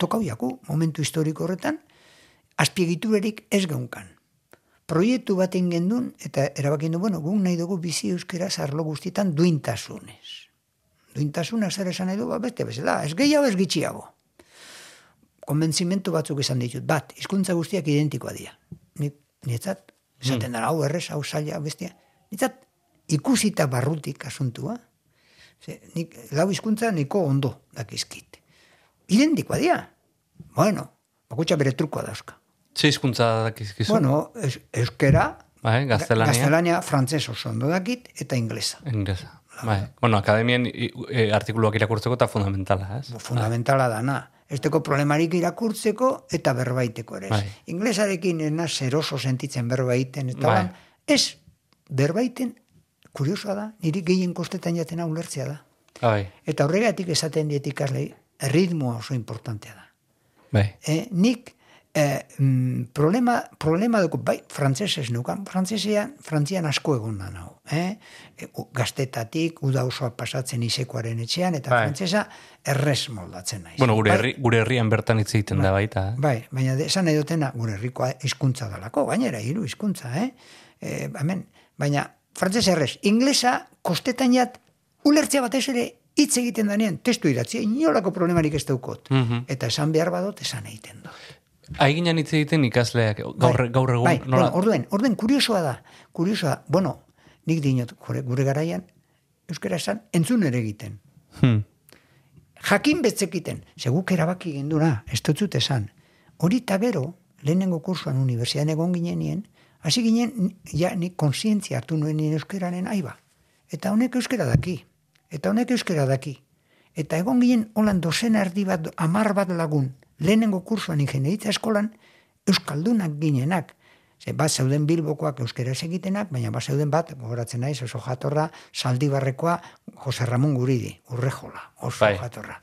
Tokau jaku, momentu historiko horretan, azpiegiturerik ez geunkan. Proiektu bat gendun, eta erabakin du, bueno, guk nahi dugu bizi euskera arlo guztietan duintasunez. Duintasuna zer esan nahi du, ba, beste bezala, ez gehiago ez gitxiago. Konbentzimentu batzuk esan ditut, bat, hizkuntza guztiak identikoa dira. Ni, nietzat, esaten dara, hau errez, hau zaila, bestia. Nietzat, ikusita barrutik asuntua, Ze, nik, lau hizkuntza niko ondo dakizkit. Identikoa dira. Bueno, bakutxa bere trukoa dauzka. Ze hizkuntza dakizkizu? Bueno, es, euskera, bai, gaztelania. gaztelania frantses oso ondo dakit, eta inglesa. Inglesa. Bai. Bueno, akademien e, artikuluak irakurtzeko eta fundamentala, ez? Fundamentala dana. Esteko problemarik irakurtzeko eta berbaiteko ere. Bai. Inglesarekin ena zeroso sentitzen berbaiten, eta Bai. ez berbaiten, kuriosoa da, niri gehien kostetan jatena ulertzea da. Bai, Eta horregatik esaten diet ikaslei, ritmoa oso importantea da. bai. Eh, nik mm, problema, problema dugu, bai, frantzesez nukan, frantzesean, frantzian asko egon da nau. Eh? E, gaztetatik, uda osoa pasatzen isekoaren etxean, eta Bai. frantzesa errez moldatzen naiz. Bueno, gure, bai, herri, gure herrian bertan hitz egiten da baita, eh? Bai, baina esan nahi dutena gure herrikoa hizkuntza dalako, gainera hiru hizkuntza, eh? E, hemen, baina frantzes errez, inglesa kostetan jat ulertzea batez ere hitz egiten danean, testu idatzi, inolako problemarik ez daukot. Mhm. Eta esan behar badot, esan egiten dut. Aiginan hitz egiten ikasleak, gaur, Bai, gaur egun, bai, nola? bueno, orduen, orduen, kuriosoa da, kuriosoa, bueno, nik dinot, gure, garaian, euskara esan, entzun ere egiten. Hmm. Jakin betzekiten, seguk erabaki genduna, ez dut zut esan. Hori eta gero, lehenengo kursuan unibertsian egon ginenien, hasi ginen, ja, nik konsientzia hartu nuen euskararen aiba. Eta honek euskara daki. Eta honek euskara daki. Eta egon ginen, holan dozen erdi bat, amar bat lagun, lehenengo kursuan ingenieritza eskolan, euskaldunak ginenak. Ze bat zeuden bilbokoak euskera egitenak, baina bat zeuden bat, gogoratzen naiz, oso jatorra, saldibarrekoa, Jose Ramon Guridi, urrejola, oso Bai. jatorra.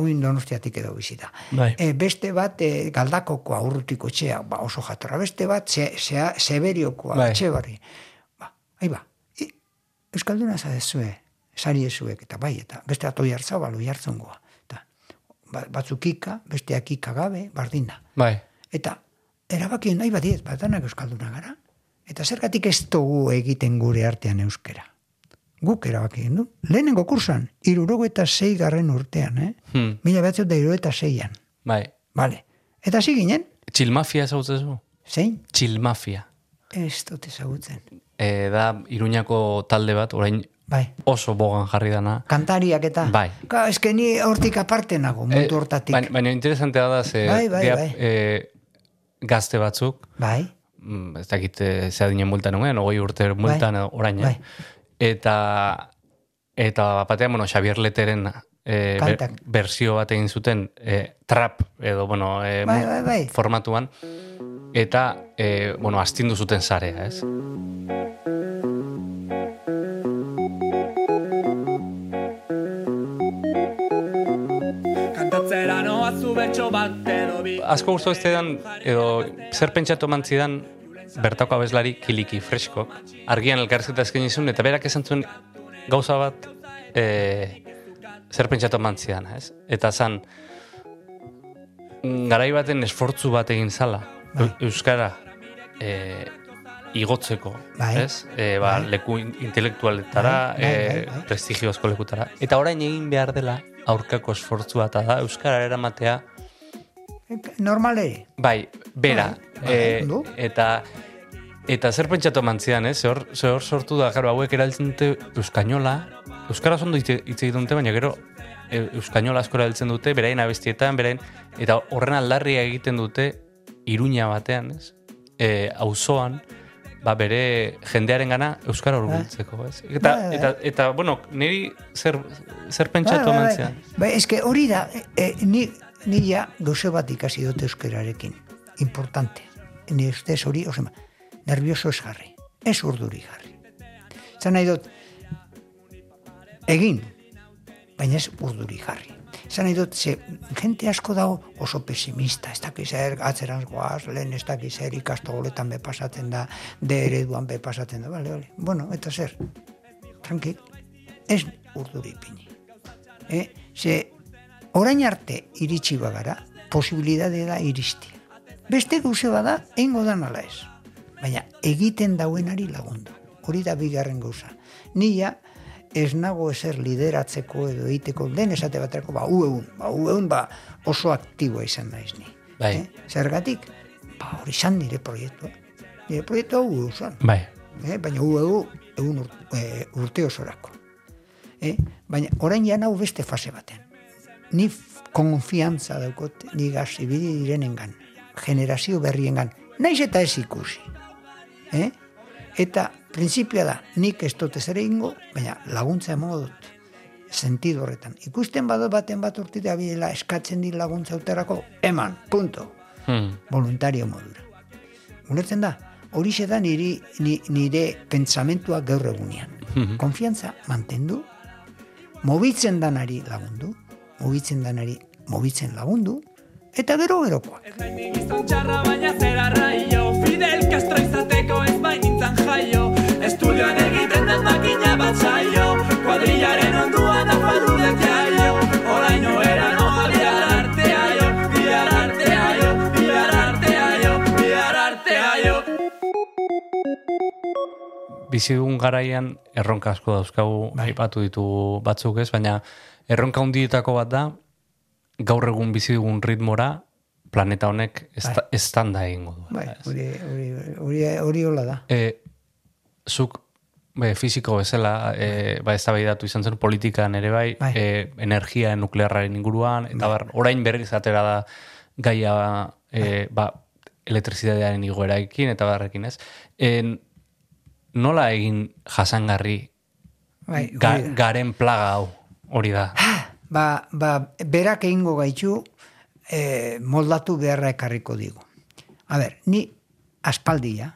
Oin donostiatik edo bizita. Bai. E, beste bat, e, galdakokoa, urrutiko txea, ba, oso jatorra. Beste bat, ze, ze, zeberiokoa, Bai. etxe barri. Ba, ahi ba, I, Euskalduna zadezue, sari ezuek, eta bai, eta beste atoi hartzabalo jartzongoa. Eta, ba, batzuk ika, besteak ika gabe, bardina. Bai. Eta erabaki nahi badiet, badanak euskalduna gara. Eta zergatik ez dugu egiten gure artean euskera. Guk erabaki gendu. Lehenengo kursan, irurogo eta zei garren urtean, eh? Hmm. Mila behatzeu da irurogo eta zeian. Bai. Vale. Eta hasi ginen, Txilmafia ezagutzen zu? zein? Txilmafia. Ez dut ezagutzen. E, da, Iruñako talde bat, orain Bai. oso bogan jarri dana. Kantariak eta. Bai. Ka, eske ni hortik aparte nago, mundu hortatik. Baina, baina interesantea da, ze, Bai, bai, dia, bai. e, gazte batzuk, Bai. mm, ez dakit e, ze adinen multan nuen, ogoi urte multan edo orain, eh? Bai. Eta, eta batean, bueno, Xavier Leteren e, be- Kantak. bersio bat egin zuten e, trap edo, bueno, e, Bai, bai, bai. formatuan, eta, e, bueno, astindu zuten zarea, ez? Kantatzera noa zu betxo bat edo bi asko gustu ez dan, edo zer pentsatu mantzidan bertako abeslari kiliki freskok, argian elkarrizketa eskaini zuen, eta berak esan zuen gauza bat e, zer pentsatu mantzidan, ez? Eta zan, garai baten esfortzu bat egin zala, Eu- Euskara e, igotzeko, Bai. ez? E, ba, Bai. leku in- intelektualetara, Bai, bai, e, bai, bai. prestigiozko lekutara. Eta orain egin behar dela aurkako esfortzua eta da Euskara eramatea Normal ere. Bai, bera. Bai, e, eta eta zer pentsatu mantzian, ez? Zehor, zehor sortu da, gero, hauek erabiltzen dute euskainola. Euskara ondo hitz egiten dute, baina gero euskainola asko erabiltzen dute, beraien abestietan, beraien, eta horren aldarria egiten dute iruña batean, ez? E, auzoan, ba, bere jendearen gana Euskara hurbiltzeko, ez? Eta, Bai, bai. eta, eta, bueno, niri zer, zer pentsatu bai, mantzian? bai. Bai, eske hori da, e, e, ni, ni ja gauze bat ikasi dut euskerarekin. Importante. Ni ustez hori, osema, nervioso ez jarri. Ez urduri jarri. Zan nahi dut, egin, baina ez urduri jarri. Zan nahi dut, ze, jente asko dago oso pesimista, ez dakiz zer, atzeran goaz, lehen ez dakiz zer, ikastogoletan be pasatzen da, de ereduan be pasatzen da, bale, bale. Bueno, eta zer, tranquil, ez urduri ipini. Eh? Ze, orain arte iritsi bagara, posibilidade da iristia. Beste gauze bada, eingo da nala ez. Baina egiten dauenari lagundu. Hori da bigarren gauza. Nia ez nago ezer lideratzeko edo egiteko den esate baterako, ba, ueun, ba, ueun, ba, oso aktiboa izan naiz ni. Bai. Eh? Zergatik, ba, hori izan nire proiektua. Nire proiektua hu zan Bai. eh? baina hu egu egun ur, e, urte osorako. Eh? Baina orain ja hau beste fase baten. Ni konfiantza daukot ni ibili direnengan, generazio berriengan, naiz eta ez ikusi. Eh? Eta printzipioa da, nik ez dut ez ere ingo, baina laguntza emango dut. Sentido horretan. Ikusten badot baten bat urtita bilela eskatzen dit laguntza uterako, eman, punto Hmm. voluntario modura. Ulertzen da, horixe da niri, ni, nire pentsamentua gaur egunean. Mhm. Konfiantza mantendu, mobitzen danari lagundu, mobitzen danari mobitzen lagundu, eta gero gerokoak. Ez nahi nik gizon txarra baina zera raio Fidel Castro izateko ez bain nintzen jaio Kuadrillaren onduan afaldu dut jaio Oraino era noa bihar artea jo Bihar artea jo, bihar artea jo, bihar artea jo bizi dugun garaian erronka asko dauzkagu Bai. aipatu ditugu batzuk ez, baina erronka hundietako bat da gaur egun bizi dugun ritmora planeta honek esta, estanda egingo du. Bai, hori, hori, hori, hori hola da. E, zuk be, fiziko bezala e, ba, eztabaidatu izan zen politikan ere bai, Bai. E, energia nuklearraren inguruan, eta bar, orain berriz atera da gaia e, ba, elektrizitatearen igoeraekin eta barrekin ez. En, nola egin jasangarri Bai, ga, garen plaga hau hori da. Ba, ba, berak egingo gaitu eh, moldatu beharra ekarriko digu. A ber, ni aspaldia,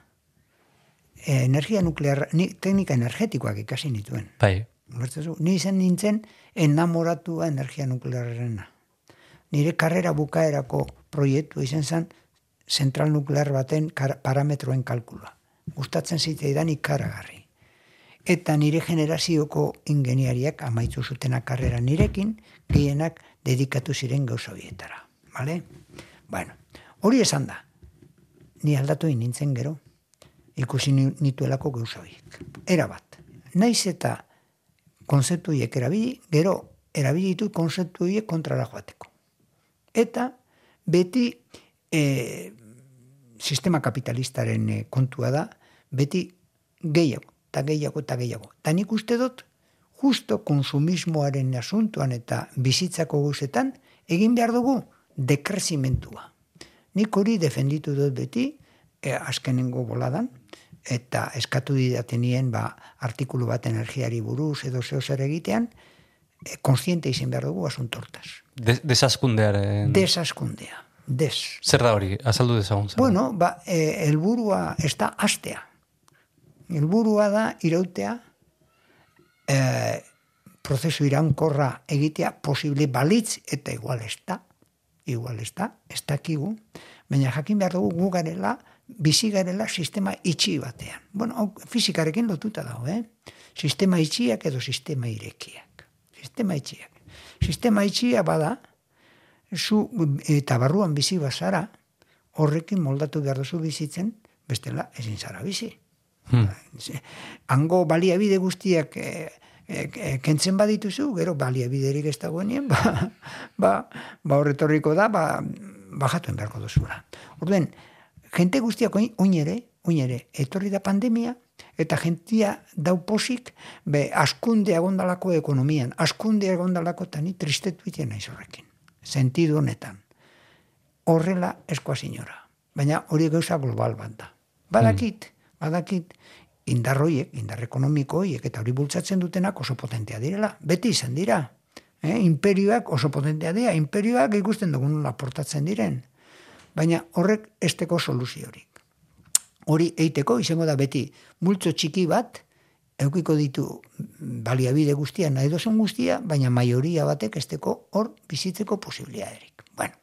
energia nuklear, ni, teknika energetikoak ikasi nituen. Bai. Ulertzen zu? Ni izan nintzen enamoratua energia nuklearrena. Nire karrera bukaerako proiektu izan zen zentral nuklear baten kar- parametroen kalkulua. Gustatzen zitzaidan ikaragarri. Eta nire generazioko ingeniariak amaitzu zutena karrera nirekin, gehienak dedikatu ziren gauza horietara. Vale? Bueno, hori esan da. Ni aldatu nintzen gero, ikusi ni- nituelako gauza horiek. Era bat. Naiz eta konzeptu horiek erabili, gero erabili ditut konzeptu horiek kontrara joateko. Eta beti e, sistema kapitalistaren eh, kontua da, beti gehiago, eta gehiago, eta gehiago. Eta nik uste dut, justo konsumismoaren asuntuan eta bizitzako guzetan, egin behar dugu dekrezimentua. Nik hori defenditu dut beti, e, azkenengo boladan, eta eskatu didatenien ba, artikulu bat energiari buruz edo zeo zer egitean, e, konstiente izan behar dugu asuntortaz. De, desaskundearen... Desaskundea, des. Zer da hori? Azaldu dezagun. zer? Bueno, ba, e, helburua ez da astea. Helburua da irautea e, prozesu iraunkorra egitea posible balitz eta igual ez da. Igual ez da, ez dakigu. Baina jakin behar dugu gu garela, bizi garela sistema itxi batean. Bueno, hau fizikarekin lotuta dago, eh? Sistema itxiak edo sistema irekiak. Sistema itxiak. Sistema itxia bada, zu eta barruan bizi bazara, horrekin moldatu behar duzu bizitzen, bestela ezin zara bizi. Hmm. Hango baliabide guztiak e, e, e, kentzen badituzu, gero baliabiderik ez dagoenien, ba, ba, ba horretorriko da, ba, bajatuen beharko duzula. Orduen, jente guztiak oin, ere, oin ere, etorri da pandemia, eta jentia dau posik, be, askunde agondalako ekonomian, askunde agondalako eta ni tristetu iten naiz horrekin. Sentidu honetan. Horrela eskoa sinora. Baina hori gauza global bat da. Badakit, badakit, indarroiek, indar ekonomiko horiek, eta hori bultzatzen dutenak oso potentea direla. Beti izan dira. Eh? Imperioak oso potentea dira. Imperioak ikusten dugun nola portatzen diren. Baina horrek esteko soluziorik. Hori eiteko izango da beti multzo txiki bat, eukiko ditu baliabide guztia, nahi dozen guztia, baina maioria batek esteko hor bizitzeko posibiliaderik. Bueno,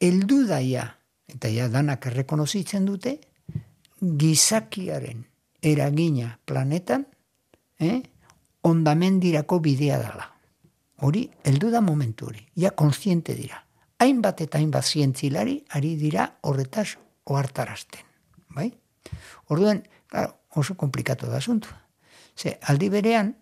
eldu daia, eta ja danak errekonozitzen dute, gizakiaren eragina planetan, eh, ondamendirako bidea dela. Hori, heldu da momentu hori, ja konstiente dira. Hainbat eta hainbat zientzilari ari dira horretaz ohartarazten. Bai? Orduan, claro, oso komplikatu da asuntu. Ze, aldi berean,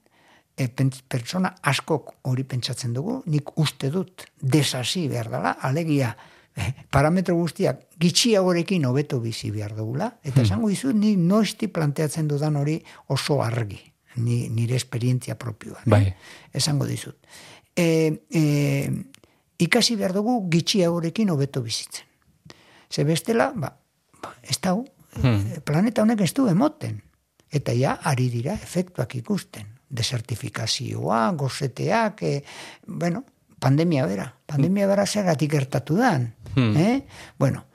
e, pertsona askok hori pentsatzen dugu, nik uste dut desasi behar dela, alegia eh, parametro guztiak gitxiagorekin hobeto bizi behar dugula, eta esango dizut ni noizti planteatzen dudan hori oso argi, ni, nire esperientzia propioa. Bai. Esango dizut. E, e, ikasi behar dugu gitxiagorekin hobeto bizitzen. Ze bestela, ba, ba ez dau, planeta honek ez du emoten. Eta ja, ari dira efektuak ikusten. Desertifikazioa, gozeteak, e, bueno, pandemia bera. Pandemia bera zergatik gertatu dan. Eh? Bueno,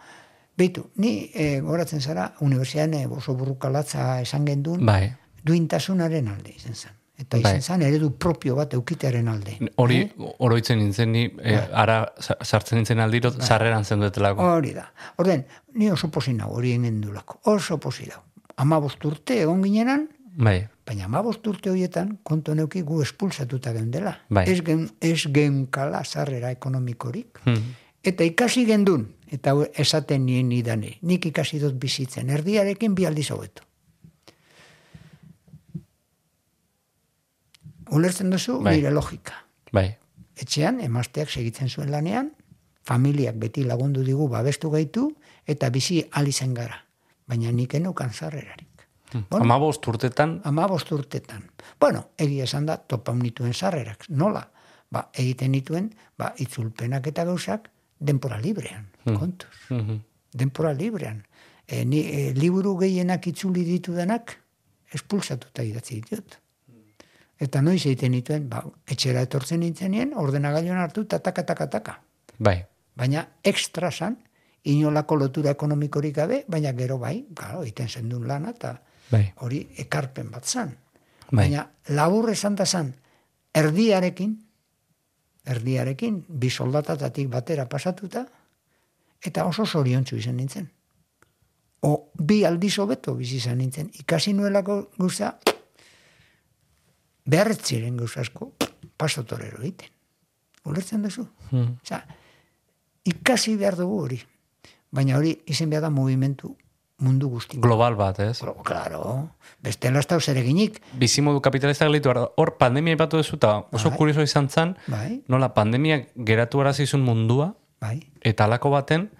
Beitu, ni e, goratzen zara, unibertsian e, oso burrukalatza esan gendun, Bai. duintasunaren alde izan zen. Eta Bai. izan zen eredu propio bat eukitearen alde. Hori oroitzen nintzen ni, eh, ara sa- sartzen nintzen aldiro, sarreran zenduetelako. Hori da. Orden, ni oso posin nau hori egin dulako. Oso posi dau. Ama urte egon ginenan, Bai. baina ama urte horietan kontu neuki gu espulsatuta geundela. Bai. Ez, gen, ez genkala sarrera ekonomikorik. Hmm. Eta ikasi gendun, eta esaten nien idane, nik ikasi dut bizitzen, erdiarekin bi aldiz hobeto. Ulertzen duzu, Bai. nire logika. Bai. Etxean, emazteak segitzen zuen lanean, familiak beti lagundu digu babestu gaitu, eta bizi alizen gara. Baina nik eneukan zarrerarik. Bueno, Ama bost urtetan, ama bost urtetan. Bueno, egia esan da, topaun nituen sarrerak. Nola? Ba, egiten nituen, ba, itzulpenak eta gauzak, denpora librean, kontuz. mhm, Denpora librean. E, ni, e, liburu gehienak itzuli ditudanak, espulsatuta idatzi ditut. Eta noiz egiten nituen, ba, etxera etortzen nintzenien, ordenagailuan hartu, ta taka, taka, bai. Baina ekstra san, inolako lotura ekonomikorik gabe, baina gero bai, claro, iten zendun lana, eta Bai. hori ekarpen bat zan. Bai. Baina labur esan da zan, erdiarekin, erdiarekin, bi soldatatatik batera pasatuta, eta oso zoriontsu izan nintzen. O bi aldiz hobeto bizi izan nintzen. Ikasi nuelako guza, beharretziren guzasko, pasotorero egiten. Ulertzen duzu? Hmm. Osea, ikasi behar dugu hori. Baina hori izen behar da movimentu mundu guztiko. Global bat, ez? Claro, Claro, bestela ez da zereginik. Bizimodu kapitalista gelitu, hor pandemia ipatu duzu, eta oso Bai. kurioso izan zen, Bai, nola pandemia geratu arazizun mundua, bai. eta alako baten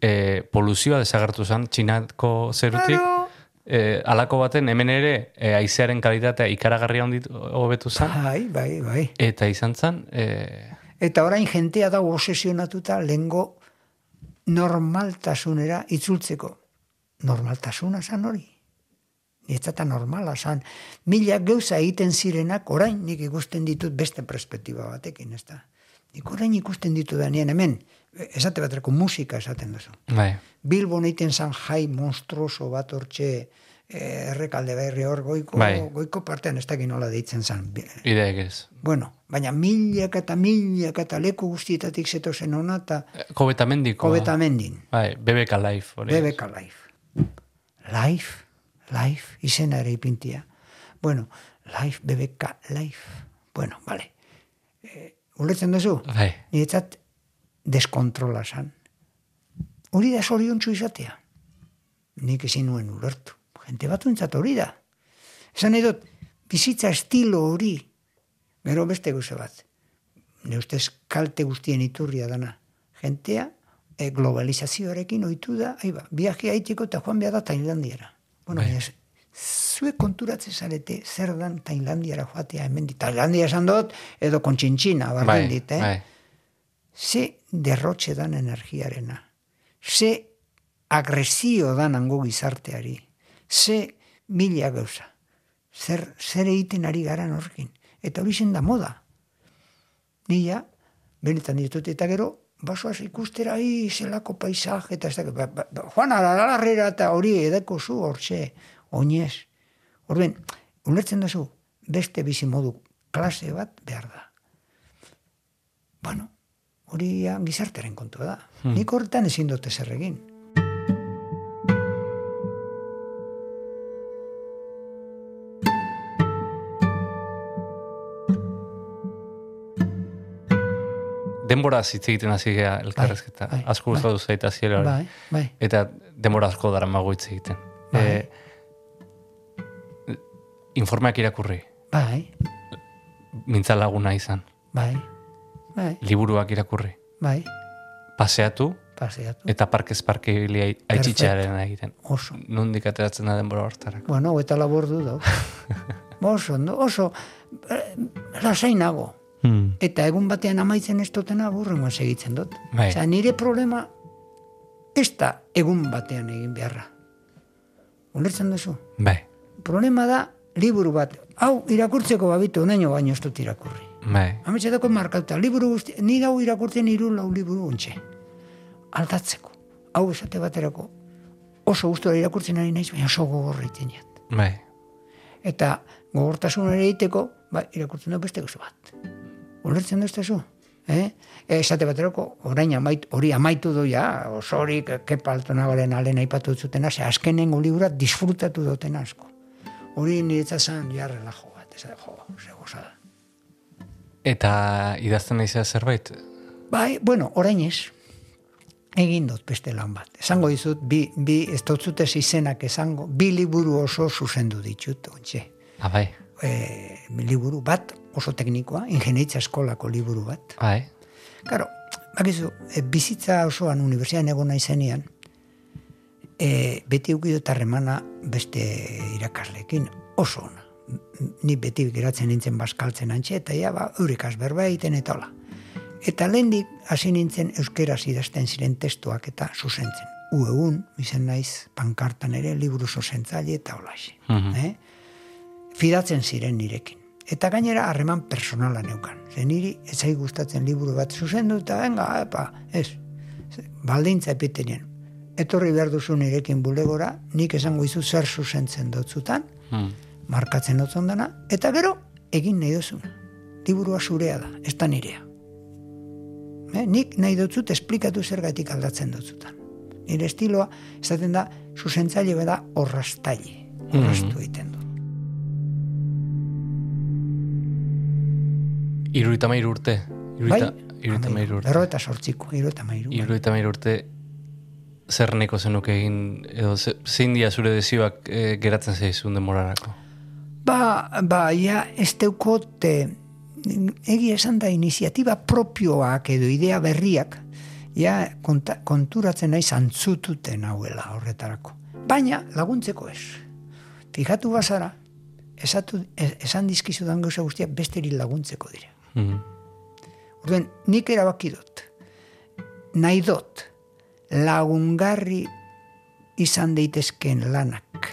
e, poluzioa desagertu zen, txinako zerutik, Claro. E, alako baten hemen ere e, aizearen kalitatea ikaragarria ondit hobetu zen, Bai, bai, bai. eta izan zen, e, Eta orain jentea da obsesionatuta lengo normaltasunera itzultzeko. Normaltasuna zan hori. Nietzata normala zan. Mila gauza egiten zirenak orain nik ikusten ditut beste perspektiba batekin, ez da. Nik orain ikusten ditu da nien hemen, esate baterako musika esaten duzu. bai, Bilbon egiten zan jai monstruoso bat hortxe eh, errekalde berri hor goiko, Bai. goiko partean ez dakit nola deitzen zan. ideek ez. Bueno, baina milak eta milak eta leku guztietatik zeto zen hona eta Kobetamendiko. kobetamendin. Bai, BBK Life. Hori. BBK Life. Life, Life, izena ere ipintia. Bueno, Life, BBK Life. Bueno, vale. Eh, ulertzen duzu? Bai, Niretzat deskontrola zan. Hori da zoriontsu izatea. Nik ezin nuen ulertu. Jente batuentzat hori da. Esan dut, bizitza estilo hori, gero beste guze bat. Ne ustez kalte guztien iturria dana. Gentea, e, globalizazioarekin ohitu da, aiba, viaje haitiko eta joan behar da Tailandiara. Bueno, Bai. zuek konturatzen zarete zer dan Tailandiara joatea hemen dit. Tailandia esan dut, edo kontxintxina, bai, barren dit, eh? bai. Ze derrotxe dan energiarena, ze agresio dan hango gizarteari, ze mila gauza, zer, zer egiten ari garan horrekin. Eta hori zen da moda. Nila, benetan ditut, eta gero, basoaz ikustera, hi, zelako paisaje, eta ez da, ba, ba, ba, joan aralarrera eta hori edeko zu, hortxe, oinez. Horben, ulertzen duzu, beste bizimodu klase bat behar da. Bueno, hori gizarteren kontua da. Nik horretan ezin dute zer egin. Denbora hitz egiten hasi gea elkarrezketa. bai, asko bai. gustatu zait hasiera hori. Bai, bai. Eta denbora asko daramago hitz egiten. Bai. Eh, informeak irakurri, Bai, mintza laguna izan, bai, bai, liburuak irakurri, bai, paseatu, paseatu. eta parkez parke ibili ai- aitzitzearen egiten. Oso. Nondik ateratzen da denbora hortarak. Bueno, eta labordu da. oso, ondo, oso, eh, lasai nago. Hmm. Eta egun batean amaitzen ez dutena burrengoan segitzen dut. Bai. Osea, nire problema ez da egun batean egin beharra. Ulertzen duzu? Bai, Problema da, liburu bat, hau irakurtzeko babitu, naino baino ez dut irakurri. Bai, Ametxetako markauta, liburu guzti, ni hau irakurtzen hiru lau liburu untxe. Aldatzeko. Hau esate baterako. Oso gustora irakurtzen ari naiz, baina oso gogorra egiten jat. bai. Eta gogortasun ere egiteko, ba, irakurtzen dut beste gauza bat. Ulertzen duztezu? Eh? Esate baterako, orain amaitu, hori amaitu du ja, oso hori kepaltonagaren alen aipatu zutena, ze azkenengo libura disfrutatu duten asko. Hori niretzat zan, ja, relajo bat, ez da, jo, ze gozada. Eta idazten naizea zerbait? Bai, bueno, orain ez. Egin dut beste lan bat. Esango dizut, bi, bi ez dut zutez izenak esango, bi liburu oso zuzendu ditut, ontxe. Ah, bai, E, liburu bat, oso teknikoa, ingenieritza eskolako liburu bat. bai. Karo, bakizu, e, bizitza osoan unibertsian egon naizenean, e, beti ukidot harremana beste irakaslekin oso ona. Ni beti geratzen nintzen baskaltzen antxe, eta ja, ba, eurikaz berba egiten eta hola. Eta lehendik hasi nintzen euskeraz idazten ziren testuak eta zuzentzen. U egun, izen naiz, pankartan ere, liburu zuzentzaile eta holaxe. Mhm. eh? Fidatzen ziren nirekin. Eta gainera harreman personala neukan. Ze niri ez zai gustatzen liburu bat zuzendu eta venga, epa, ez. baldintza epitenien. Etorri behar duzu nirekin bulegora, nik esango izu zer zuzentzen dutzutan, Hmm. Markatzen dutzen dana, eta gero, egin nahi duzun. Liburua zurea da, ez da nirea. Eh, nik nahi dutzut esplikatu zergatik aldatzen dutzutan. Nire estiloa, esaten da, zuzentzaile beda orrastaile. Orrastu egiten du. Iruita mairu urte. Iruita, iruita mairu urte. Berro eta sortziko, iru eta mairu. bai. Iruita mairu urte zer neko zenuke egin, edo ze- zein dia zure dezioak eh, geratzen zaizun demorarako? Ba, ba, ja, ez deukot, eh, egia esan da iniziatiba propioak edo idea berriak, ja, konta, konturatzen naiz antzututen hauela horretarako. Baina, laguntzeko ez. Fijatu bazara, esatu, e- esan dizkizudan gauza guztiak besteri laguntzeko dira. Mhm. Orduan, nik erabaki dut, nahi dut, lagungarri izan daitezkeen lanak,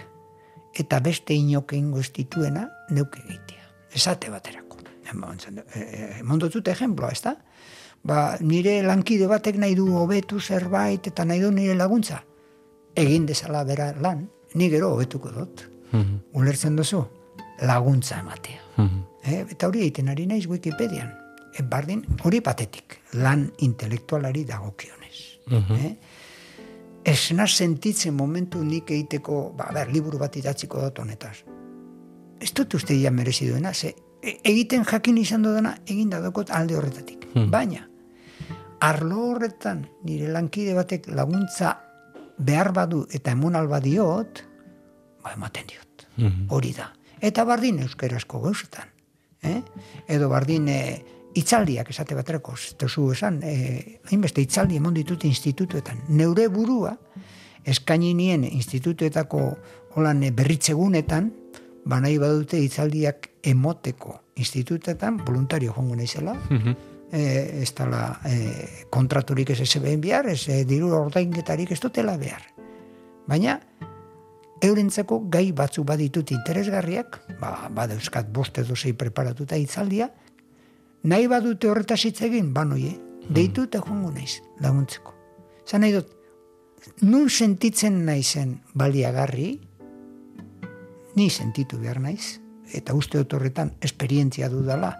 eta beste inok egingo ez dituena, neuke egitea. Esate baterako. E, Mondotut ejemploa, ez da? Ba, nire lankide batek nahi du hobetu zerbait eta nahi du nire laguntza. Egin dezala bera lan, ni gero hobetuko dut. Mhm. Ulertzen duzu? Laguntza ematea. Mhm. Eh, eta hori egiten ari naiz Wikipedian. E, bardin, hori patetik, lan intelektualari dagokionez. Mhm. Eh? Esna sentitzen momentu nik egiteko, ba, ber, liburu bat idatziko dut honetaz. Ez dut uste ia merezi duena, ze e- egiten jakin izan dudana, egin dadokot alde horretatik. Baina, arlo horretan nire lankide batek laguntza behar badu eta emun alba diot, ba, ematen diot. Mhm. Hori da. Eta bardin euskarazko gauzetan. Eh? Edo bardin e, itzaldiak esate baterako, ez duzu esan, e, hainbeste itzaldi emon ditut institutuetan. Neure burua, eskaini nien institutuetako holan berritzegunetan, ba nahi badute itzaldiak emoteko institutetan, voluntario jongo naizela, Mhm. e, ez dala e, kontraturik ez SBN behar, ez e, diru ordainketarik ez dutela behar. Baina, eurentzako gai batzu baditut interesgarriak, ba, badauzkat bost edo zei preparatuta itzaldia, nahi badute horretaz hitz egin, banoie, deitu eta joango naiz, laguntzeko. Zan nahi dut, nun sentitzen naizen baliagarri, ni sentitu behar naiz, eta uste dut horretan esperientzia dudala,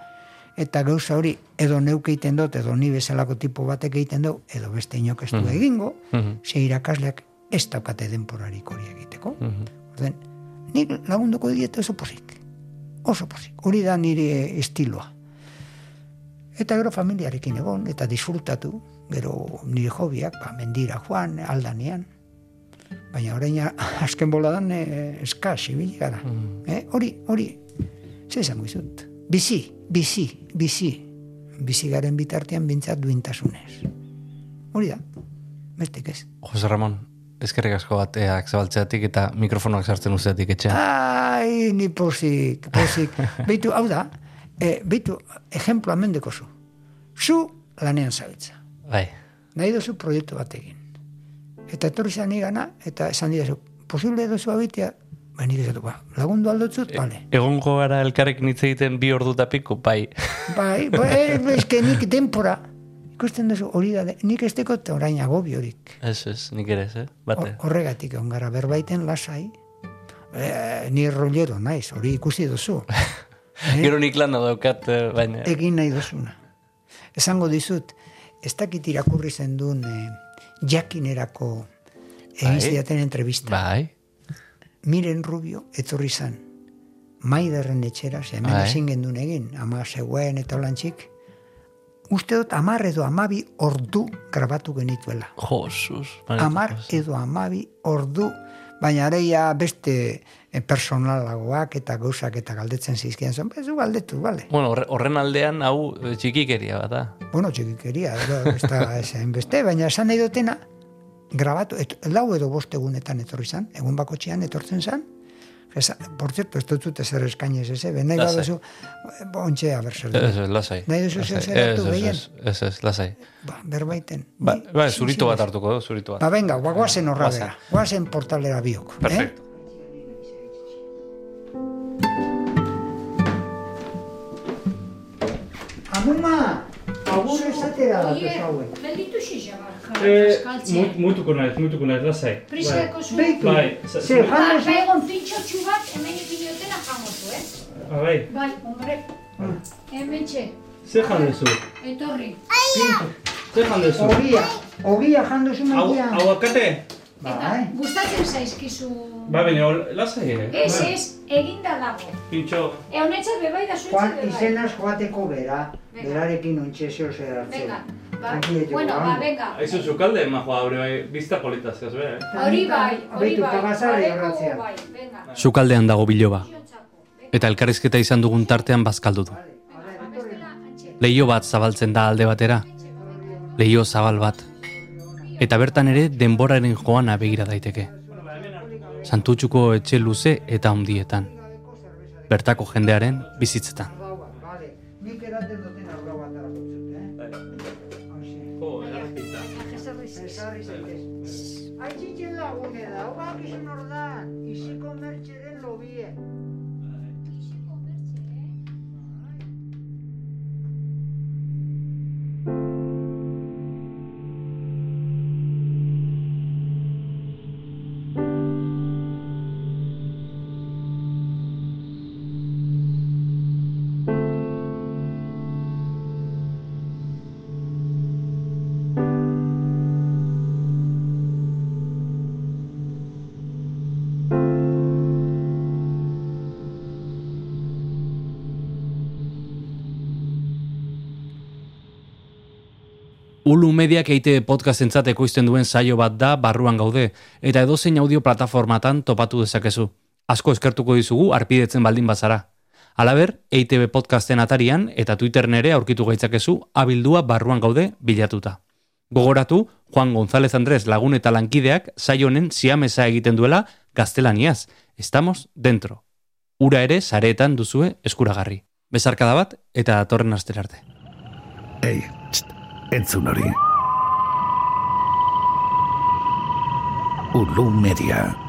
eta gauza hori edo neuke egiten dut, edo ni bezalako tipo batek egiten du, edo beste inok ez du egingo, Mhm. ze irakasleak ez daukate denporarik hori egiteko. Mhm. Orden, nik lagunduko diet oso pozik. Oso pozik. Hori da nire estiloa. Eta gero familiarekin egon, eta disfrutatu, gero nire hobiak, ba, mendira joan, aldanean. Baina orain azken boladan e, eskas, ibili gara. Eh, hori, hori, ze esango izut. Bizi, bizi, bizi. Bizi garen bitartean bintzat duintasunez. Hori da, bestek ez. Jose Ramon, ezkerrik asko bateak zabaltzeatik eta mikrofonoak sartzen usteatik etxean. Ai, ni pozik, pozik. Beitu, hau da, e, beitu, ejemplo amendeko zu. Zu lanean zabitza. Bai. Nahi duzu proiektu bat egin. Eta etorri zan gana, eta esan didazu, posible duzu abitea, ba, nik esatu, ba, lagundu aldotzut, bale. Egongo gara elkarrekin hitz egiten bi ordu eta piku, bai. Bai, ba, e, eske nik denpora, ikusten duzu, hori da, nik ez dekot orain agobiorik. Ez, ez, nik ere ez, eh? Bate. Hor- Horregatik egon gara berbaiten lasai, e, ni rollero naiz, hori ikusi duzu. Gero nik lana daukat, eh, baina... egin nahi duzuna. Esango dizut, ez dakit irakurri zen duen eh, jakinerako egin Bai. zidaten entrevista. Bai. Miren Rubio etorri zen maiderren etxera, ze hemen Bai. ezin gendun egin, ama zegoen eta holantzik. Uste dut amar edo amabi ordu grabatu genituela. Josus. Amar edo amabi ordu, baina areia beste eh, personalagoak eta gauzak eta galdetzen zizkian zen, bezu galdetu, bale. Bueno, horre- horren aldean hau eh, txikikeria bat da. bueno, txikikeria, ez beste, baina esan nahi dutena, grabatu, et, lau edo bost egunetan etorri zan, egun bakotxean etortzen zan, Esa, por cierto, ez dut zute zer eskainez, ez, eh? nahi baduzu, ontxe, a ber, zer Ez, du. ez, lasai. Nahi duzu Lasai. zeratu Ez, ez, gehien? Ez, ez, ez, lasai. Ba, berbaiten. Ba, Ni- ba, zurito bat hartuko zurito bat. Ba, venga, ba, guazen horra bera. Guazen portalera biok. Perfecto. Eh? Amuma, agur esatera datu Oie, hauek. gelditu xixabarka. Eh, mutuko naiz, mutuko naiz, lasai. Prisako zu. Bai, ze, Ba, duzu, egon pintxotxu bat, hemen ipinotena jango zu, eh? Ah, bai, Bai, hombre. Hemen txe, zer jan duzu? etorri. Zer jan duzu? ogia, ogia jan duzu Hau? Eta, Bai. gustatzen zaizkizu... Ba, hor, lasai, eh? Ez, ez, eginda dago. Pintxo, E honetzat bebai da zuetzat bebai. izenaz joateko bera, berarekin ontxe zeo zer hartzen. Venga, ba, bueno, ba, venga. aizu zukalde, majoa, hori bai, bizta polita zeaz, be, eh? Hori bai, hori bai. horratzea. bai, venga. Sukaldean dago biloba. Eta elkarrizketa izan dugun tartean bazkaldu du. Leio bat zabaltzen da alde batera. Leio zabal bat. Eta bertan ere denboraren joana begira daiteke. Santutxuko etxe luze eta handietan. Bertako jendearen bizitzetan. Ulu Mediak EITB podcast entzat ekoizten duen saio bat da barruan gaude, eta edozein audio plataformatan topatu dezakezu. Asko eskertuko dizugu arpidetzen baldin bazara. Alaber, EITB podcasten atarian eta Twitteren ere aurkitu gaitzakezu abildua barruan gaude bilatuta. Gogoratu, Juan González Andrés lagun eta lankideak saio honen siamesa egiten duela gaztelaniaz. Estamos dentro. Ura ere sareetan duzue eskuragarri. Bezarkada bat eta datorren astera arte. Ei, txt, entzun hori. Ulu Media.